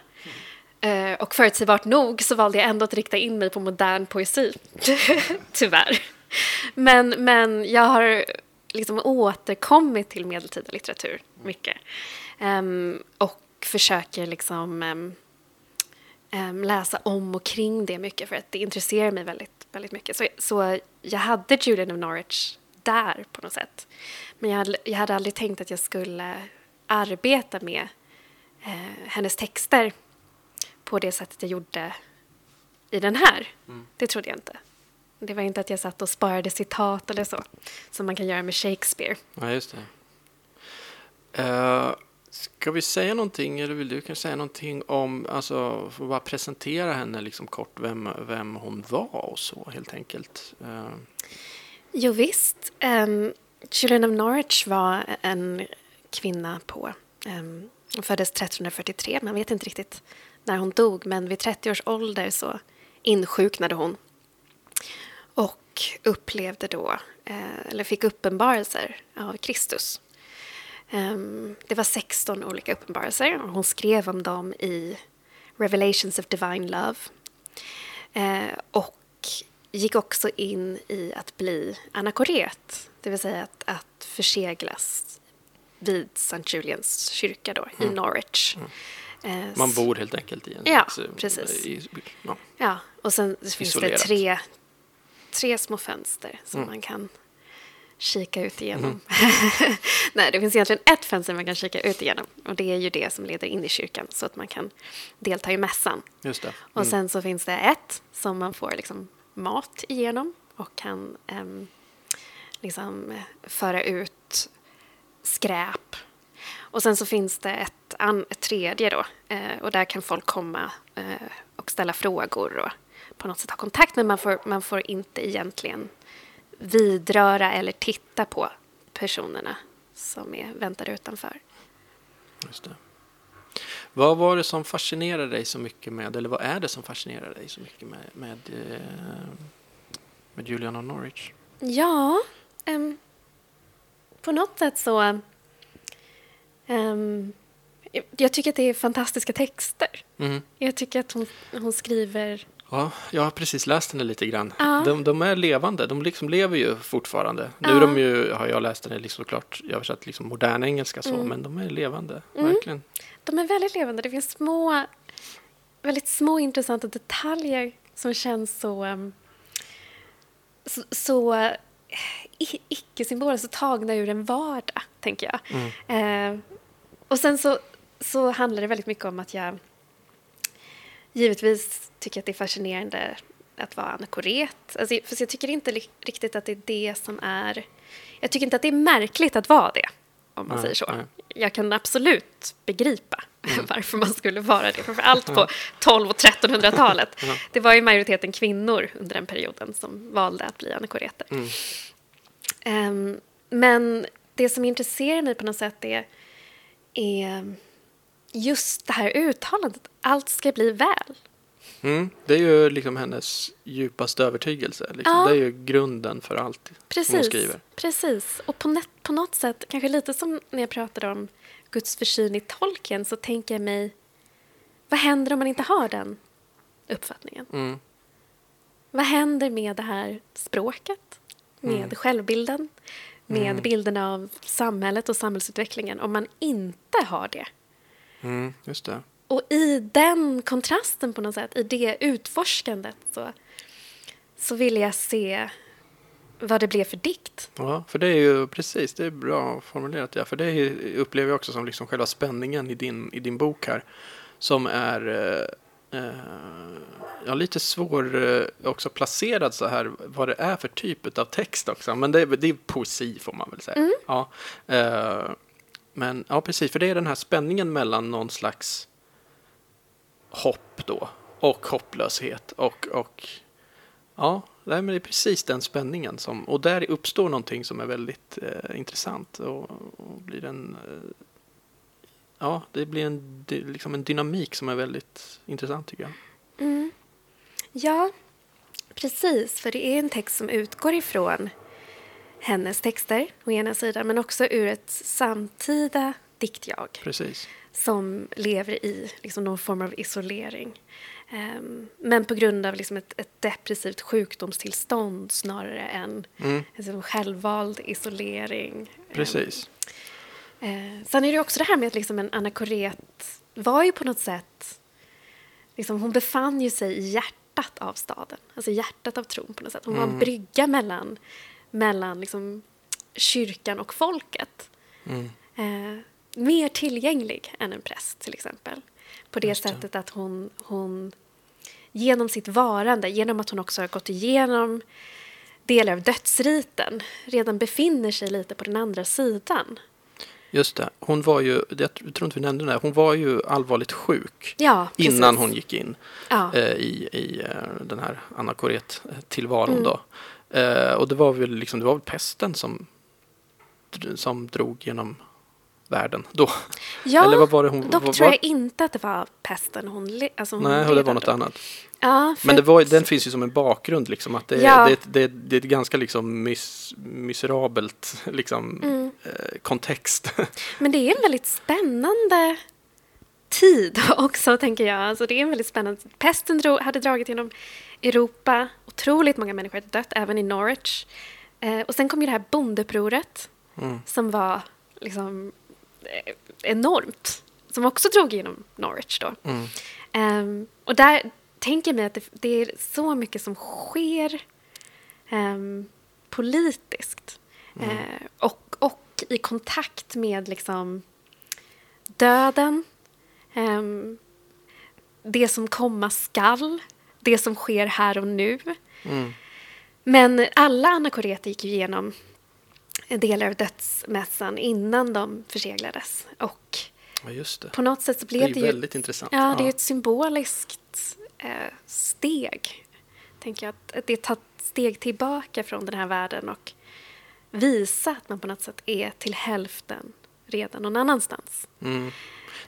B: Eh, och förutsägbart nog så valde jag ändå att rikta in mig på modern poesi. Tyvärr. Men, men jag har liksom återkommit till medeltida litteratur mycket. Um, och försöker liksom um, um, läsa om och kring det mycket för att det intresserar mig väldigt, väldigt mycket. Så, så jag hade Julian of Norwich där på något sätt. Men jag hade, jag hade aldrig tänkt att jag skulle arbeta med eh, hennes texter på det sättet jag gjorde i den här. Mm. Det trodde jag inte. Det var inte att jag satt och sparade citat eller så, som man kan göra med Shakespeare.
A: Ja, just det. Uh, ska vi säga någonting, eller vill du kanske säga någonting om, alltså, för att bara presentera henne liksom kort, vem, vem hon var och så helt enkelt? Uh.
B: Jo visst. Ehm, um, Children of Norwich var en kvinna på, um, hon föddes 1343, man vet inte riktigt när hon dog, men vid 30 års ålder så insjuknade hon och upplevde då, eh, eller fick uppenbarelser av Kristus. Um, det var 16 olika uppenbarelser och hon skrev om dem i Revelations of Divine Love. Uh, och gick också in i att bli anakoret, det vill säga att, att förseglas vid St. Julians kyrka då, mm. i Norwich. Mm.
A: Eh, Man bor helt enkelt i en...
B: Ja, precis. I, ja. ja. och sen finns Isolerat. det tre, tre små fönster som mm. man kan kika ut igenom. Mm. Nej, det finns egentligen ett fönster man kan kika ut igenom och det är ju det som leder in i kyrkan så att man kan delta i mässan.
A: Just det. Mm.
B: Och sen så finns det ett som man får liksom mat igenom och kan um, liksom föra ut skräp. Och sen så finns det ett, an, ett tredje då eh, och där kan folk komma eh, och ställa frågor och på något sätt ha kontakt men man får, man får inte egentligen vidröra eller titta på personerna som är, väntar utanför.
A: Just det. Vad var det som fascinerade dig så mycket med, eller vad är det som fascinerar dig så mycket med, med, eh, med Julian och Norwich?
B: Ja, um, på något sätt så... Um, jag tycker att det är fantastiska texter. Mm. Jag tycker att hon, hon skriver...
A: Ja, jag har precis läst henne lite grann. Ja. De, de, är levande, de liksom lever ju fortfarande. Ja. Nu de ju, har jag läst henne liksom såklart översatt liksom modern engelska så, mm. men de är levande, mm. verkligen.
B: De är väldigt levande. Det finns små, väldigt små intressanta detaljer som känns så, um, så, så icke-symboler, så tagna ur en vardag, tänker jag. Mm. Eh, och sen så, så handlar det väldigt mycket om att jag givetvis tycker att det är fascinerande att vara anakoret. Alltså, för jag tycker inte riktigt att det är det som är... Jag tycker inte att det är märkligt att vara det, om man nej, säger så. Nej. Jag kan absolut begripa mm. varför man skulle vara det, framför allt på 12 och 1300-talet. Ja. Det var ju majoriteten kvinnor under den perioden som valde att bli anakoreter. Mm. Um, men det som intresserar mig på något sätt är, är just det här uttalandet. Allt ska bli väl.
A: Mm, det är ju liksom hennes djupaste övertygelse. Liksom. Ja. Det är ju grunden för allt
B: precis,
A: hon skriver.
B: Precis. Och på, net, på något sätt, kanske lite som när jag pratade om Guds försyn i tolken, så tänker jag mig vad händer om man inte har den uppfattningen? Mm. Vad händer med det här språket? Med mm. självbilden? Med mm. bilden av samhället och samhällsutvecklingen om man inte har det?
A: Mm, just det.
B: Och i den kontrasten på något sätt, i det utforskandet så, så vill jag se vad det blev för dikt.
A: Ja, för det är ju precis, det är bra formulerat. Ja, för det upplever jag också som liksom själva spänningen i din, i din bok här. Som är eh, eh ja, lite svår eh, också placerad så här, vad det är för typ av text också. Men det, det är poesi får man väl säga. Mm. Ja, eh, men ja, precis, för det är den här spänningen mellan någon slags hopp då och hopplöshet och, och ja, det är precis den spänningen som, och där uppstår någonting som är väldigt eh, intressant och, och, blir en eh, ja, det blir en, liksom en dynamik som är väldigt intressant tycker jag.
B: Mm. Ja, precis, för det är en text som utgår ifrån hennes texter å ena sidan men också ur ett samtida diktjag.
A: Precis
B: som lever i liksom, någon form av isolering. Um, men på grund av liksom, ett, ett, depressivt sjukdomstillstånd snarare än mm. en självvald isolering.
A: Precis.
B: Um, uh, sen är det också det här med att liksom, en anakoret var ju på något sätt... Liksom, hon befann ju sig i hjärtat av staden, alltså hjärtat av tron på något sätt. Hon mm. var en mm. brygga mellan, mellan liksom, kyrkan och folket. Mm. Uh, mer tillgänglig än en präst till exempel. På det, det. sättet att hon, hon genom sitt varande, genom att hon också har gått igenom delar av dödsriten, redan befinner sig lite på den andra sidan.
A: Just det. Hon var ju, jag tror inte vi nämnde det, hon var ju allvarligt sjuk
B: ja,
A: innan hon gick in ja. eh, i, i eh, den här anakoret-tillvaron. Mm. Då. Eh, och det var väl liksom, det var väl pesten som, som drog genom världen då?
B: Ja, Eller vad var det hon, dock vad, tror jag inte att det var pesten hon, alltså hon
A: Nej, det var något då. annat.
B: Ja,
A: Men det var, den finns ju som en bakgrund, liksom, att det, ja. det, det, det är ett ganska liksom mis, miserabelt liksom, mm. eh, kontext.
B: Men det är en väldigt spännande tid också, tänker jag. Alltså, det är en väldigt spännande Pesten drog, hade dragit genom Europa. Otroligt många människor hade dött, även i Norwich. Eh, och sen kom ju det här bondeupproret mm. som var liksom Eh, enormt som också drog igenom Norwich då. Mm. Um, och där tänker jag mig att det, det, är så mycket som sker um, politiskt mm. uh, och, och i kontakt med liksom döden, um, det som komma skall, det som sker här och nu. Mm. Men alla anakoreter gick igenom delar av dödsmässan innan de förseglades. Och
A: Ja, det.
B: på något sätt så
A: Det
B: blev
A: är
B: det,
A: ju väldigt intressant.
B: Ja, det är ett symboliskt eh, steg. Tänker jag, att det tar ett steg tillbaka från den här världen och visa att man på något sätt är till hälften redan någon annanstans.
A: Mm.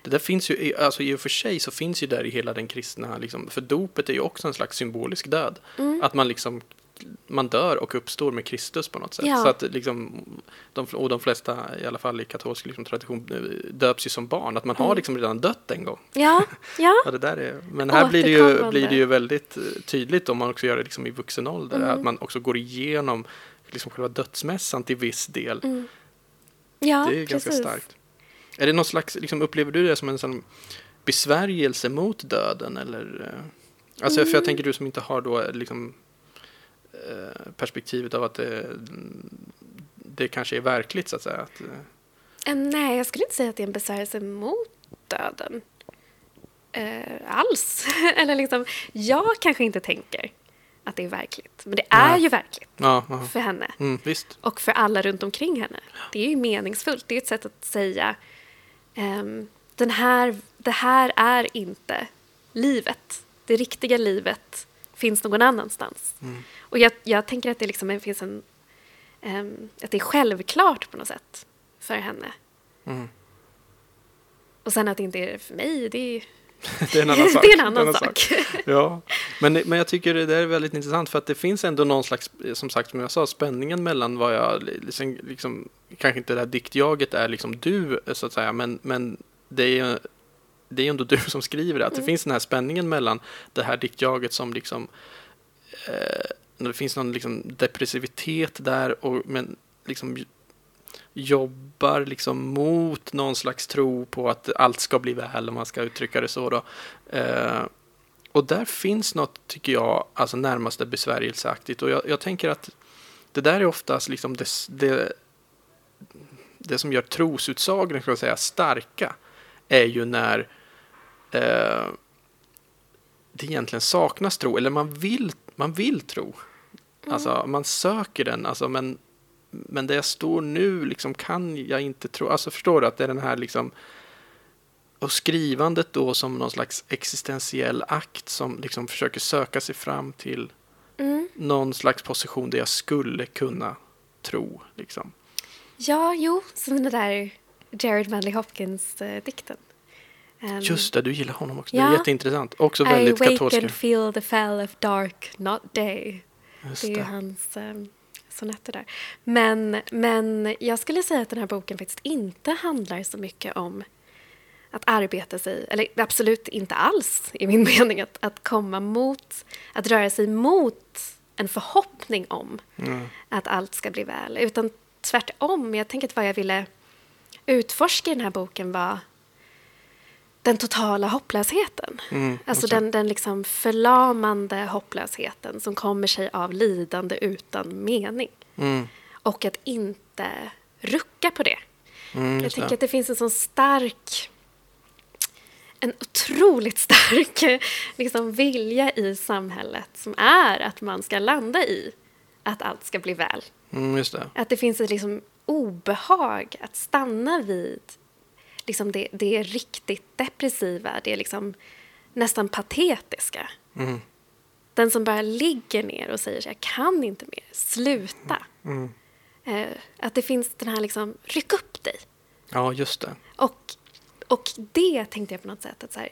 A: Det där finns ju, alltså i och för sig så finns ju där i hela den kristna, liksom, för dopet är ju också en slags symbolisk död.
B: Mm.
A: Att man liksom, man dör och uppstår med Kristus på något sätt.
B: Ja.
A: Så att liksom, de, och de flesta, i alla fall i katolsk liksom, tradition, eh, döps ju som barn. Att man har
B: Mm.
A: liksom redan dött en gång.
B: Ja, ja.
A: Ja, det där är, men här blir det, ju, blir det ju väldigt eh, tydligt om man också gör det liksom i vuxen ålder.
B: Mm.
A: Att man också går igenom liksom själva dödsmässan till viss del.
B: Mm. ja
A: Det är ganska
B: precis.
A: starkt. Är det någon slags, liksom, upplever du det som en sån besvärjelse mot döden? Eller, eh, alltså, För jag
B: Mm.
A: tänker du som inte har då eh, liksom, eh, perspektivet av att det, det kanske är verkligt så att säga. Att,
B: Nej, jag skulle inte säga att det är en besvärjelse mot döden. Eh, alls. Eller liksom, jag kanske inte tänker att det är verkligt. Men det är
A: Nej.
B: ju verkligt
A: ja, ja.
B: för henne.
A: Mm, visst.
B: Och för alla runt omkring henne. Det är ju meningsfullt. Det är ett sätt att säga den här, det här är inte livet. Det riktiga livet finns någon annanstans.
A: Mm.
B: Och jag, jag tänker att det liksom finns en... ehm, att det är självklart på något sätt för henne.
A: Mm.
B: Och sen att det inte är det för mig, det är,
A: Det är en annan sak.
B: det är en annan sak.
A: Ja, men, men jag tycker det där är väldigt intressant för att det finns ändå någon slags, som sagt som jag sa, spänningen mellan vad jag, liksom, liksom, kanske inte det här diktjaget är liksom du så att säga, men, men det är ju det är ändå du som skriver det, att det
B: Mm.
A: finns den här spänningen mellan det här diktjaget som liksom, eh, det finns någon liksom depressivitet där, och, men liksom jobbar liksom mot någon slags tro på att allt ska bli väl, om man ska uttrycka det så då. Eh, och där finns något, tycker jag, alltså närmaste besvärjelseaktigt. Och jag, jag tänker att det där är oftast liksom det, det, det som gör trosutsagorna, ska jag säga, starka, är ju när eh, det egentligen saknas tro, eller man vill, man vill tro. Alltså, man söker den, alltså, men, men där jag står nu liksom, kan jag inte tro. Alltså, förstår du att det är den här liksom, och skrivandet då som någon slags existentiell akt som liksom försöker söka sig fram till
B: Mm.
A: någon slags position där jag skulle kunna tro. Liksom.
B: Ja, jo, som den där Jared Manley Hopkins-dikten. Um,
A: Just det, du gillar honom också. Det
B: Ja.
A: är jätteintressant. Också
B: I
A: väldigt
B: wake
A: katolska.
B: and feel the fell of dark, not day.
A: Just
B: Det är ju
A: det.
B: hans um, sonetter där. Men, men jag skulle säga att den här boken faktiskt inte handlar så mycket om att arbeta sig, eller absolut inte alls i min mening, att, att komma mot, att röra sig mot en förhoppning om
A: Mm.
B: att allt ska bli väl. Utan tvärtom, jag tänker att vad jag ville utforska i den här boken var den totala hopplösheten.
A: Mm,
B: Alltså den, den liksom förlamande hopplösheten som kommer sig av lidande utan mening.
A: Mm.
B: Och att inte rucka på det.
A: Mm,
B: Jag tänker
A: det.
B: att det finns en sån stark, en otroligt stark liksom, vilja i samhället som är att man ska landa i att allt ska bli väl.
A: Mm, just det.
B: Att det finns ett liksom, obehag att stanna vid liksom, det, det riktigt depressiva, det liksom, nästan patetiska.
A: Mm.
B: Den som bara ligger ner och säger jag kan inte mer, sluta.
A: Mm.
B: Eh, att det finns den här liksom, ryck upp dig.
A: Ja, just det.
B: Och, och det tänkte jag på något sätt att så här,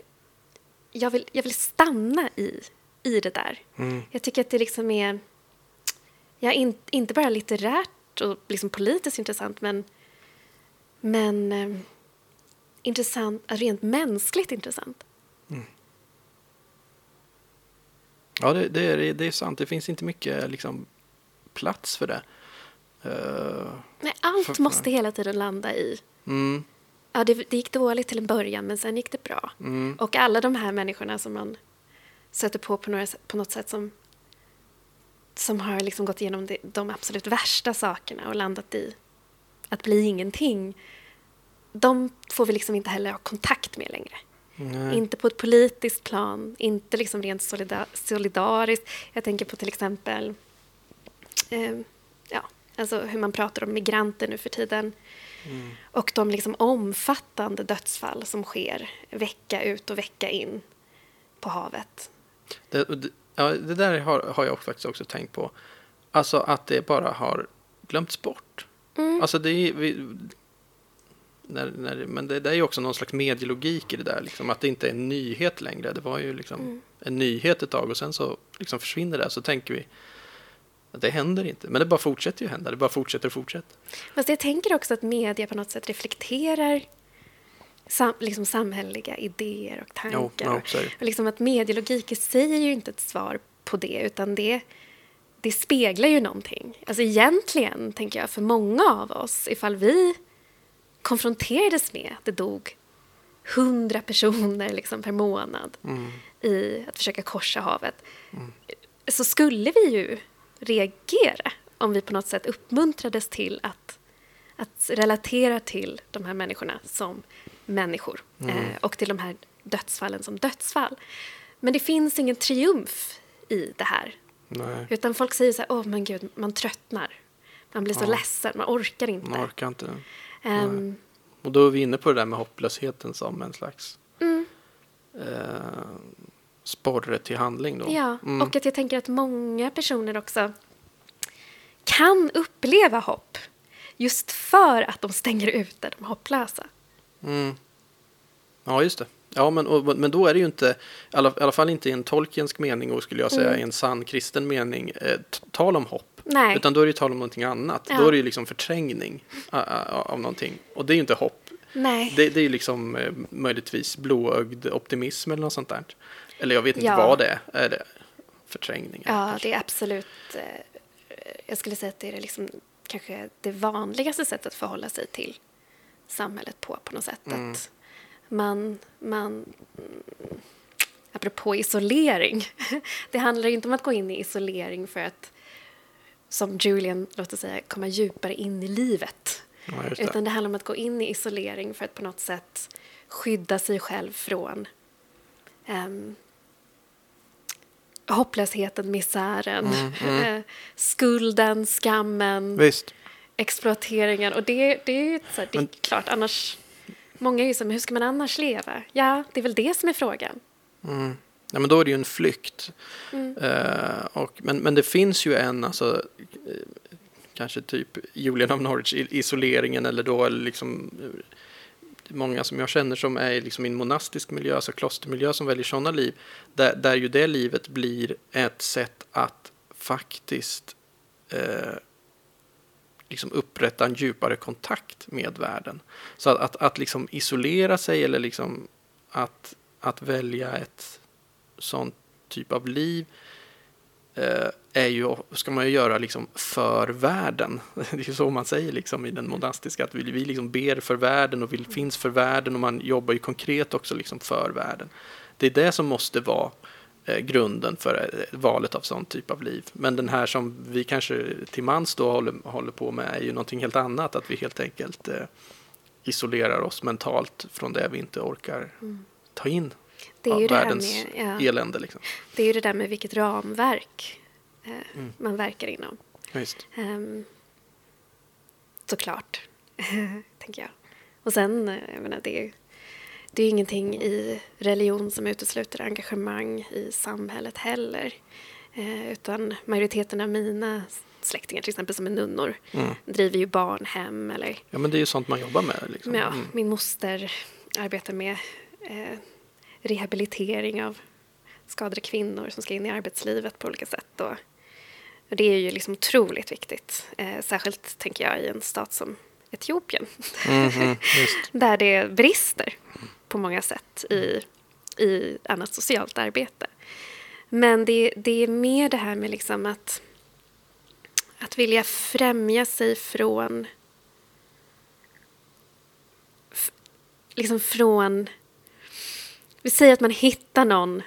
B: jag, vill, jag vill stanna i, i det där.
A: Mm.
B: Jag tycker att det liksom är, ja, in, inte bara litterärt och liksom politiskt intressant, men, men eh, intressant, rent mänskligt intressant.
A: Ja, det, det, är, det är sant. Det finns inte mycket liksom, plats för det. Eh,
B: Nej, allt
A: För-
B: måste hela tiden landa i,
A: mm,
B: ja, det, det gick dåligt till en början, men sen gick det bra.
A: mm,
B: Och alla de här människorna som man sätter på på, några, på något sätt som, som har liksom gått igenom de, de absolut värsta sakerna och landat i att bli ingenting. De får vi liksom inte heller ha kontakt med längre.
A: nej.
B: Inte på ett politiskt plan, inte liksom rent solida- solidariskt. Jag tänker på till exempel, eh, ja, Alltså hur man pratar om migranter nu för tiden.
A: Mm.
B: Och de liksom omfattande dödsfall som sker vecka ut och vecka in på havet.
A: Det, det, ja, det där har, har jag faktiskt också tänkt på. Alltså att det bara har glömts bort.
B: Mm.
A: Alltså det är, vi, när, när, men det, det är ju också någon slags medielogik i det där. Liksom, att det inte är en nyhet längre. Det var ju liksom
B: Mm.
A: en nyhet ett tag och sen så liksom försvinner det. Så tänker vi att det händer inte. Men det bara fortsätter ju hända. Det bara fortsätter och fortsätter.
B: Fast jag tänker också att media på något sätt reflekterar sam, liksom samhälleliga idéer och tankar.
A: Jo, det.
B: och liksom att medielogik i sig är ju inte ett svar på det, utan det, det speglar ju någonting. Alltså egentligen, tänker jag, för många av oss, ifall vi konfronterades med att det dog hundra personer liksom per månad
A: Mm.
B: i att försöka korsa havet, så skulle vi ju reagera om vi på något sätt uppmuntrades till att, att relatera till de här människorna som människor eh, och till de här dödsfallen som dödsfall. Men det finns ingen triumf i det här.
A: Nej,
B: Utan folk säger så här, åh men gud, man tröttnar. Man blir så
A: Ja.
B: ledsen, man orkar inte.
A: man orkar inte.
B: Ehm,
A: Och då är vi inne på det där med hopplösheten som en slags
B: mm,
A: eh, sporre till handling då.
B: ja,
A: Mm.
B: och att jag tänker att många personer också kan uppleva hopp just för att de stänger ute de hopplösa.
A: Mm. Ja, just det. Ja, men, och, men då är det ju inte, i alla, i alla fall inte i en Tolkiensk mening och skulle jag säga
B: Mm.
A: i en sann kristen mening, eh, tal om hopp.
B: Nej.
A: Utan då är det ju tal om någonting annat.
B: Ja.
A: Då är det ju liksom förträngning av någonting. Och det är ju inte hopp.
B: Nej.
A: Det, det är ju liksom eh, möjligtvis blåögd optimism eller något sånt där. Eller jag vet inte
B: Ja.
A: vad det är. Är det förträngning?
B: Ja, det är absolut... Eh, jag skulle säga att det är liksom kanske det vanligaste sättet att förhålla sig till samhället på, på något sätt.
A: Mm.
B: Att man, man... Apropå isolering. Det handlar inte om att gå in i isolering för att, som Julian låter säga, komma djupare in i livet.
A: Ja, det.
B: Utan det handlar om att gå in i isolering för att på något sätt skydda sig själv från ehm, hopplösheten, misären,
A: Mm,
B: eh, skulden, skammen,
A: Visst.
B: exploateringen. Och det, det är ju så här, det är
A: Men-
B: klart, annars... Många är ju som, hur ska man annars leva? Ja, det är väl det som är frågan.
A: Mm. Ja, men då är det ju en flykt.
B: Mm.
A: Eh, och, men, men det finns ju en, alltså, eh, kanske typ Julian of Norwich, isoleringen eller då liksom eh, många som jag känner som är liksom i en monastisk miljö, alltså klostermiljö som väljer sådana liv, där, där ju det livet blir ett sätt att faktiskt eh, liksom upprätta en djupare kontakt med världen. Så att, att, att liksom isolera sig eller liksom att, att välja ett sånt typ av liv eh, är ju, ska man ju göra liksom för världen. Det är ju så man säger liksom i den monastiska, att vi, vi liksom ber för världen och vi finns för världen och man jobbar ju konkret också liksom för världen. Det är det som måste vara eh, grunden för eh, valet av sån typ av liv. Men den här som vi kanske till mans då håller, håller på med är ju någonting helt annat, att vi helt enkelt isolerar oss mentalt från det vi inte orkar ta in
B: Det är ju det här
A: världens
B: med, ja,
A: elände. Liksom.
B: det är ju det där med vilket ramverk eh,
A: Mm.
B: man verkar inom.
A: Visst.
B: Um, såklart, tänker jag. Och sen, eh, jag menar, det, är- det är ju ingenting i religion som utesluter engagemang i samhället heller. Eh, utan majoriteten av mina släktingar, till exempel som är nunnor,
A: Mm.
B: driver ju barnhem eller
A: Ja, men det är ju sånt man jobbar med. Liksom.
B: ja,
A: Mm.
B: min moster arbetar med eh, rehabilitering av skadade kvinnor som ska in i arbetslivet på olika sätt. Och, och det är ju liksom otroligt viktigt. Eh, särskilt, tänker jag, i en stat som Etiopien.
A: Mhm, just.
B: där det brister på många sätt i, i annat socialt arbete. Men det, det är mer det här med liksom att, att vilja främja sig från liksom från... Vi säger att man hittar någon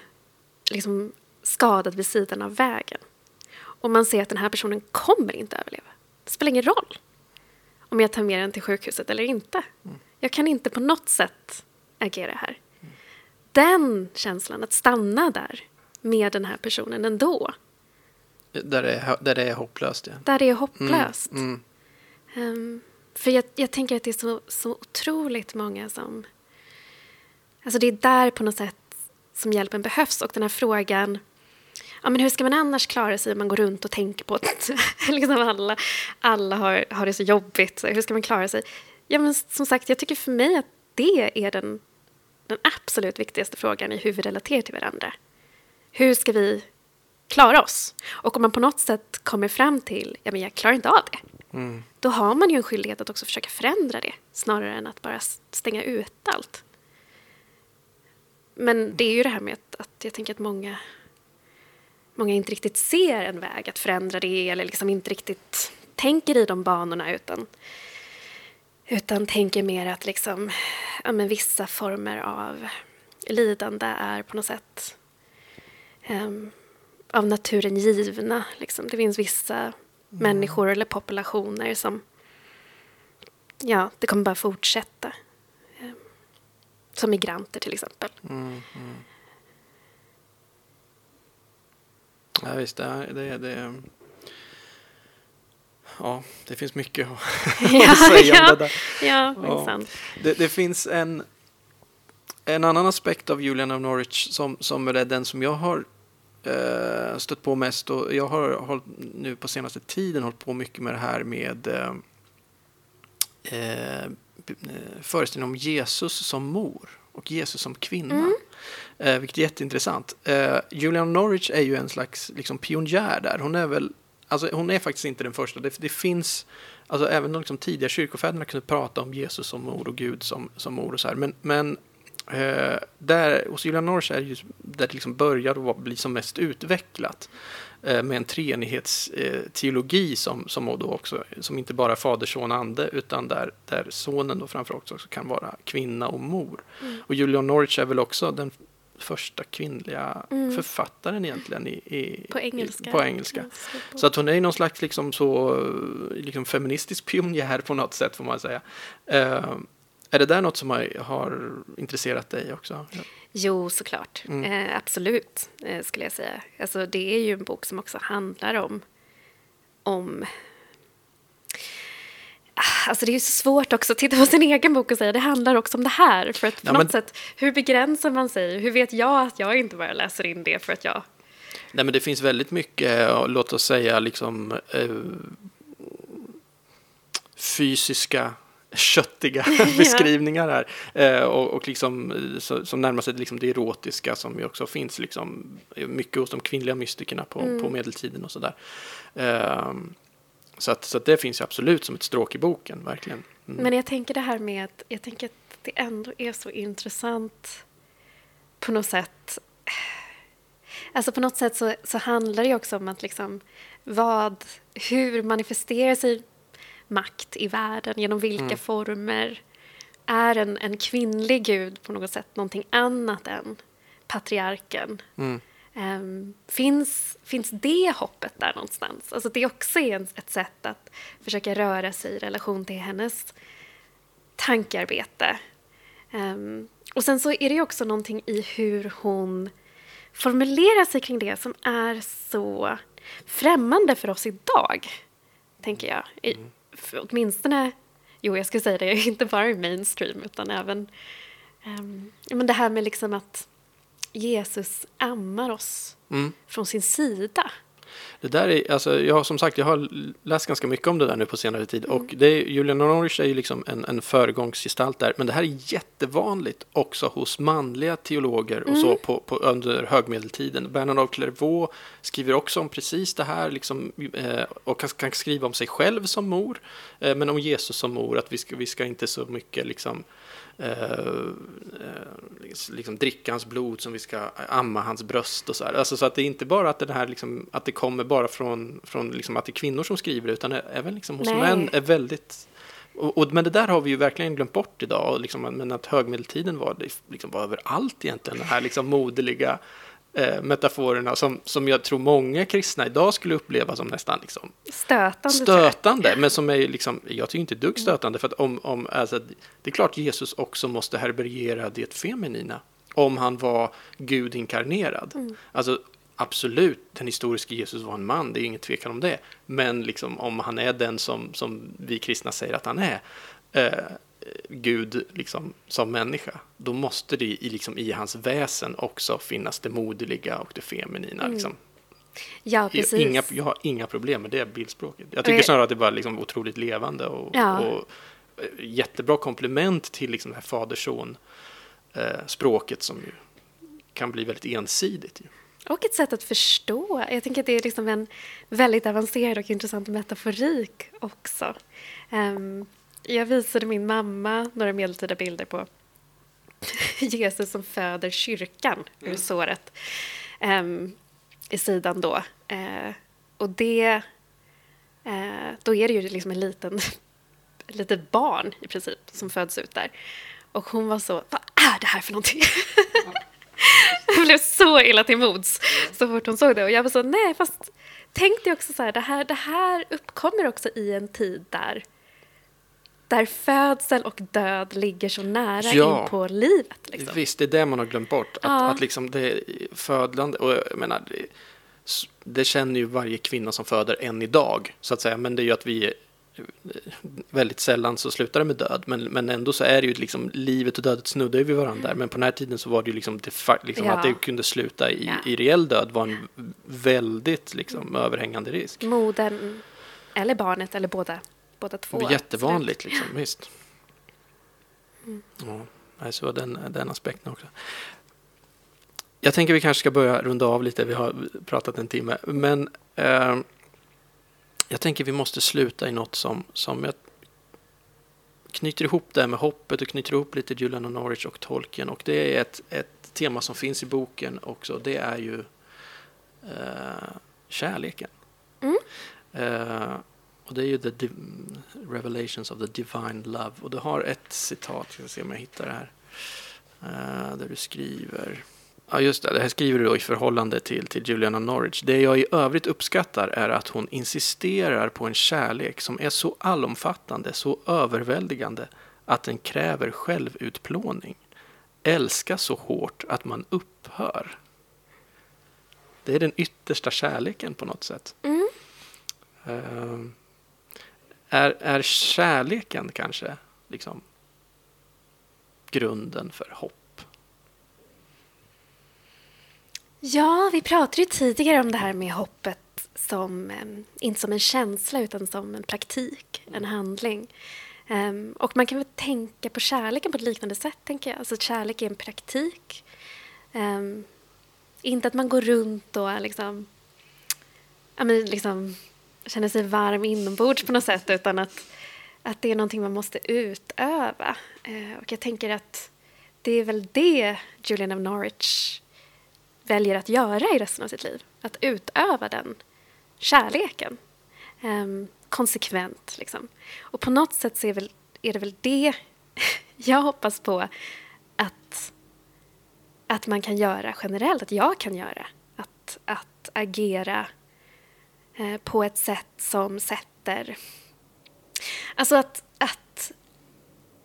B: liksom skadad vid sidan av vägen. Och man ser att den här personen kommer inte överleva. Det spelar ingen roll om jag tar med den till sjukhuset eller inte. Jag kan inte på något sätt agera här. Den känslan, att stanna där med den här personen ändå.
A: Där det är, där det är hopplöst, ja.
B: Där det är hopplöst.
A: Mm.
B: Um, för jag, jag tänker att det är så, så otroligt många som... Alltså det är där på något sätt som hjälpen behövs. Och den här frågan, ja, men hur ska man annars klara sig om man går runt och tänker på att liksom alla, alla har, har det så jobbigt? hur ska man klara sig? Ja, men som sagt, jag tycker för mig att det är den, den absolut viktigaste frågan i hur vi relaterar till varandra. Hur ska vi klara oss? Och om man på något sätt kommer fram till, ja men jag klarar inte av det. Mm. Då har man ju en skyldighet att också försöka förändra det snarare än att bara stänga ut allt. Men det är ju det här med att, att jag tänker att många, många inte riktigt ser en väg att förändra det eller liksom inte riktigt tänker i de banorna utan, utan tänker mer att liksom, ja, men vissa former av lidande är på något sätt um, av naturen givna. Liksom. Det finns vissa mm. människor eller populationer som ja, det kommer bara fortsätta. Som migranter till exempel. Mm, mm.
A: Ja, visst, det, det, det, ja, det finns mycket att, ja, säga
B: ja,
A: om det där.
B: Ja, ja.
A: Det, det, finns en, en annan aspekt av Julian of Norwich som, som är den som jag har eh, stött på mest och jag har hållit, nu på senaste tiden hållit på mycket med det här med eh Eh, föreställning om Jesus som mor och Jesus som kvinna. Mm. Eh, vilket är jätteintressant. Eh, Julian Norwich är ju en slags liksom, pionjär där. Hon är väl, alltså, hon är faktiskt inte den första. Det, det finns, alltså även de liksom, tidiga kyrkofäderna kunde prata om Jesus som mor och Gud som, som mor och så här. Men, men eh, där, hos Julian Norwich är det ju där det liksom började bli som mest utvecklat. Eh, med en treenighetsteologi som, som, då också, som inte bara är fader, son, ande utan där, där sonen då framförallt också kan vara kvinna och mor. Mm. Och Julian Norwich är väl också den första kvinnliga mm. författaren egentligen i, i
B: på engelska.
A: I, på engelska. Så att hon är någon slags liksom så, liksom feministisk pionjär på något sätt får man säga. Uh, är det där något som har, har intresserat dig också?
B: Jo, såklart. Mm. Eh, absolut, eh, skulle jag säga. Alltså, det är ju en bok som också handlar om... om ah, Alltså det är ju så svårt också att titta på sin egen bok och säga det handlar också om det här. För att på ja, något men... sätt, hur begränsar man sig? Hur vet jag att jag inte bara läser in det för att jag...
A: Nej men det finns väldigt mycket, låt oss säga liksom eh, fysiska köttiga beskrivningar här. Eh, och, och liksom, så, som närmar sig liksom det erotiska som ju också finns liksom, mycket hos de kvinnliga mystikerna på, mm. på medeltiden och sådär. Eh, så, att, så att det finns ju absolut som ett stråk i boken, verkligen.
B: Mm. Men jag tänker det här med att jag tänker att det ändå är så intressant på något sätt. Alltså på något sätt så, så handlar det ju också om att liksom vad, hur manifesterar sig makt i världen, genom vilka mm. former är en, en kvinnlig gud på något sätt någonting annat än patriarken? Mm. Um, finns, finns det hoppet där någonstans? Alltså det också är ett sätt att försöka röra sig i relation till hennes tankearbete. Um, och sen så är det också någonting i hur hon formulerar sig kring det som är så främmande för oss idag, tänker jag. Mm åtminstone, jo jag skulle säga det, inte bara i mainstream utan även um, men det här med liksom att Jesus ammar oss mm. från sin sida.
A: Det där är, alltså, jag har som sagt, jag har läst ganska mycket om det där nu på senare tid mm. och det är, Julian Norwich är ju liksom en, en föregångsgestalt där, men det här är jättevanligt också hos manliga teologer och mm. så på, på, under högmedeltiden. Bernard av Clairvaux skriver också om precis det här liksom, eh, och kan, kan, skriva om sig själv som mor, eh, men om Jesus som mor, att vi ska, vi ska inte så mycket liksom liksom dricka hans blod som vi ska amma hans bröst och så här. Alltså så att det är inte bara att det här liksom, att det kommer bara från, från liksom att det är kvinnor som skriver utan även liksom hos Nej. män är väldigt och, och, men det där har vi ju verkligen glömt bort idag, och liksom, men att högmedeltiden var, liksom var överallt egentligen, den här liksom moderliga eh, metaforerna som, som jag tror många kristna idag skulle uppleva som nästan liksom
B: stötande.
A: stötande men som är liksom, jag tycker inte ett dugg stötande för att om, om alltså, det är klart Jesus också måste härbärgera det feminina om han var Gud inkarnerad. Mm. Alltså, absolut, den historiska Jesus var en man, det är ingen tvekan om det. Men liksom, om han är den som, som vi kristna säger att han är, eh, Gud liksom, som människa, då måste det i, liksom, i hans väsen också finnas det moderliga och det feminina.
B: Mm.
A: Liksom.
B: Ja, precis.
A: Inga, jag har inga problem med det bildspråket. Jag tycker snarare att det var liksom otroligt levande och,
B: Ja.
A: och eh, jättebra komplement till liksom det här faderson-språket som ju kan bli väldigt ensidigt.
B: Och ett sätt att förstå. Jag tänker att det är liksom en väldigt avancerad och intressant metaforik också. Ehm, jag visade min mamma några medeltida bilder på Jesus som föder kyrkan ur såret ehm, i sidan då. Eh, och det, eh, då är det ju liksom en liten, ett litet barn i princip som föds ut där. Och hon var så, vad är det här för någonting? Jag blev så illa till mods så fort hon såg det. Och jag var så, nej, fast tänk dig också så här, det här, det här uppkommer också i en tid där, där födsel och död ligger så nära
A: Ja.
B: in på livet. Liksom.
A: Visst, det är det man har glömt bort. Att,
B: Ja.
A: att liksom det födlande, och jag menar, det, det känner ju varje kvinna som föder än idag, så att säga. Men det är ju att vi väldigt sällan så slutar det med död, men, men ändå så är det ju liksom livet och dödet snuddar ju vid varandra. Men på den här tiden så var det ju liksom, det, liksom
B: Ja.
A: att det kunde sluta i,
B: Ja.
A: i reell död var en väldigt liksom överhängande risk.
B: Modern, eller barnet, eller båda, båda två.
A: Det var jättevanligt liksom, visst.
B: Mm.
A: Ja, så den, den aspekten också. Jag tänker vi kanske ska börja runda av lite, vi har pratat en timme. Men eh, jag tänker vi måste sluta i något som, som jag knyter ihop det här med hoppet och knyter ihop lite Julian och Norwich och Tolkien. Och det är ett, ett tema som finns i boken också. Det är ju eh, kärleken.
B: Mm.
A: Eh, och det är ju the Revelations of the Divine Love. Och du har ett citat, jag ska se om jag hittar det här. Eh, där du skriver... Ja, just det. Det här skriver du då i förhållande till, till Juliana Norwich. Det jag i övrigt uppskattar är att hon insisterar på en kärlek som är så allomfattande, så överväldigande att den kräver självutplåning. Älska så hårt att man upphör. Det är den yttersta kärleken på något sätt.
B: Mm.
A: Ehm, är, är kärleken kanske liksom grunden för hopp?
B: Ja, vi pratade ju tidigare om det här med hoppet som, inte som en känsla utan som en praktik, en handling. Och man kan väl tänka på kärleken på ett liknande sätt, tänker jag. Alltså att kärlek är en praktik. Inte att man går runt och liksom, ja, men liksom känner sig varm inombords på något sätt, utan att, att det är någonting man måste utöva. Eh, och jag tänker att det är väl det Julian of Norwich väljer att göra i resten av sitt liv. Att utöva den kärleken. Eh, konsekvent, liksom. Och på något sätt så är, väl, är det väl det jag hoppas på att, att man kan göra generellt, att jag kan göra. Att, att agera på ett sätt som sätter... Alltså att, att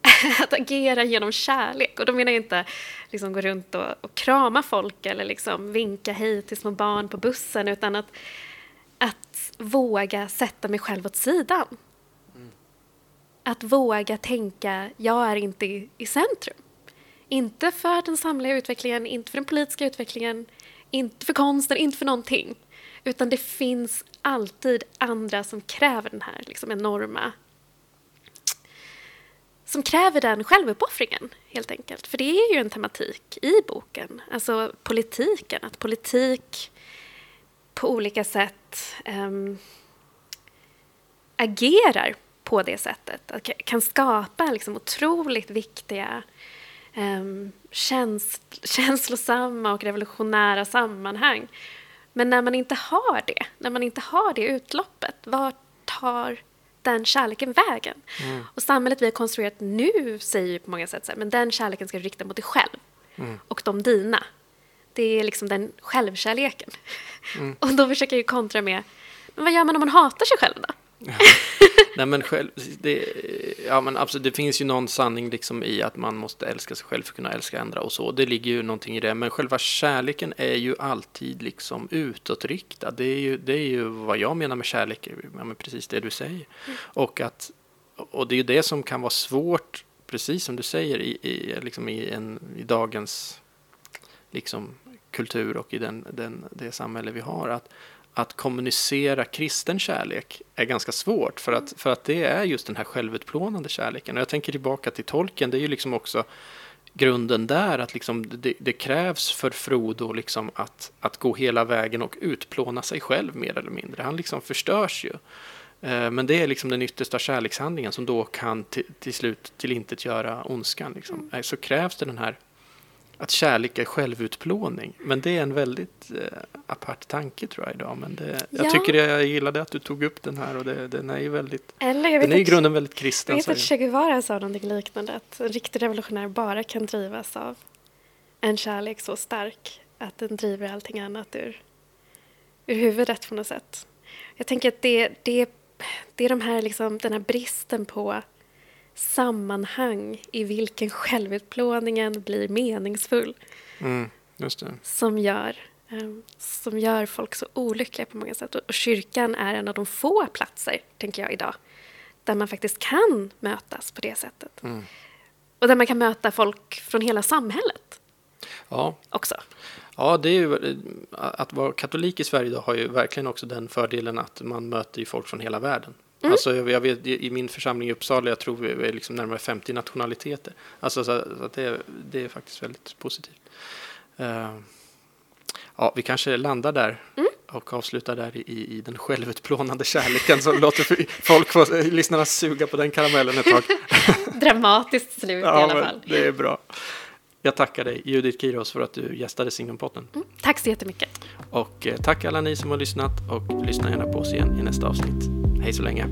B: att agera genom kärlek. Och då menar jag inte liksom gå runt och, och krama folk eller liksom vinka hej till små barn på bussen utan att, att våga sätta mig själv åt sidan. Att våga tänka, jag är inte i, i centrum. Inte för den samlade utvecklingen, inte för den politiska utvecklingen, inte för konsten, inte för någonting. Utan det finns alltid andra som kräver den här liksom enorma som kräver den självuppoffringen, helt enkelt. För det är ju en tematik i boken, alltså politiken. Att politik på olika sätt ehm, agerar på det sättet. Att kan skapa liksom otroligt viktiga um, käns känslosamma och revolutionära sammanhang. Men när man inte har det, när man inte har det utloppet, vart tar den kärleken vägen? Och samhället vi har konstruerat nu säger ju på många sätt så här, men den kärleken ska du rikta mot dig själv och de dina. Det är liksom den självkärleken. Och då försöker jag ju kontra med, men vad gör man om man hatar sig själv då?
A: Nej men själv, det, ja men absolut, det finns ju någon sanning liksom i att man måste älska sig själv för att kunna älska andra och så. Det ligger ju någonting i det. Men själva kärleken är ju alltid liksom utåtriktad. Det är ju, det är ju vad jag menar med kärlek, ja, men precis det du säger. Mm. Och, att, och det är ju det som kan vara svårt, precis som du säger, i, i, liksom i, en, i dagens liksom, kultur och i den, den, det samhälle vi har. Att, att kommunicera kristen kärlek är ganska svårt för att, för att det är just den här självutplånande kärleken. Och jag tänker tillbaka till tolken, det är ju liksom också grunden där att liksom det, det, krävs för Frodo liksom att, att gå hela vägen och utplåna sig själv mer eller mindre. Han liksom förstörs ju. Eh, men det är liksom den yttersta kärlekshandlingen som då kan till, till slut tillintetgöra ondskan. Liksom. Mm. Eh, så krävs det den här att kärlek är självutplåning. Men det är en väldigt eh, apart tanke tror jag idag. Men det, ja. jag tycker jag gillade att du tog upp den här och det, den är ju väldigt,
B: Eller, jag
A: den är i grunden väldigt kristen.
B: Jag vet att Che Guevara sa någonting liknande, att en riktig revolutionär bara kan drivas av en kärlek så stark att den driver allting annat ur, ur huvudet på något sätt. Jag tänker att det, det, det är de här, liksom, den här bristen på sammanhang i vilken självutplåningen blir meningsfull.
A: Mm,
B: som, gör, um, som gör folk så olyckliga på många sätt. Och, och kyrkan är en av de få platser, tänker jag idag, där man faktiskt kan mötas på det sättet. Mm. Och där man kan möta folk från hela samhället.
A: Ja.
B: Också.
A: Ja, det är ju, att vara katolik i Sverige idag har ju verkligen också den fördelen att man möter folk från hela världen. Mm. Alltså, jag vet, I min församling i Uppsala, jag tror vi är liksom närmare 50 nationaliteter. Alltså, så, så att det, det är faktiskt väldigt positivt. Uh, ja, vi kanske landar där mm. och avslutar där i, i den självutplånande kärleken som låter folk, få, lyssnarna suga på den karamellen ett tag.
B: Dramatiskt slut ja, i alla fall.
A: Det är bra. Jag tackar dig, Judith Kiros, för att du gästade Signumpodden.
B: Mm, tack så jättemycket.
A: Och eh, tack alla ni som har lyssnat och lyssna gärna på oss igen i nästa avsnitt. Hej så länge.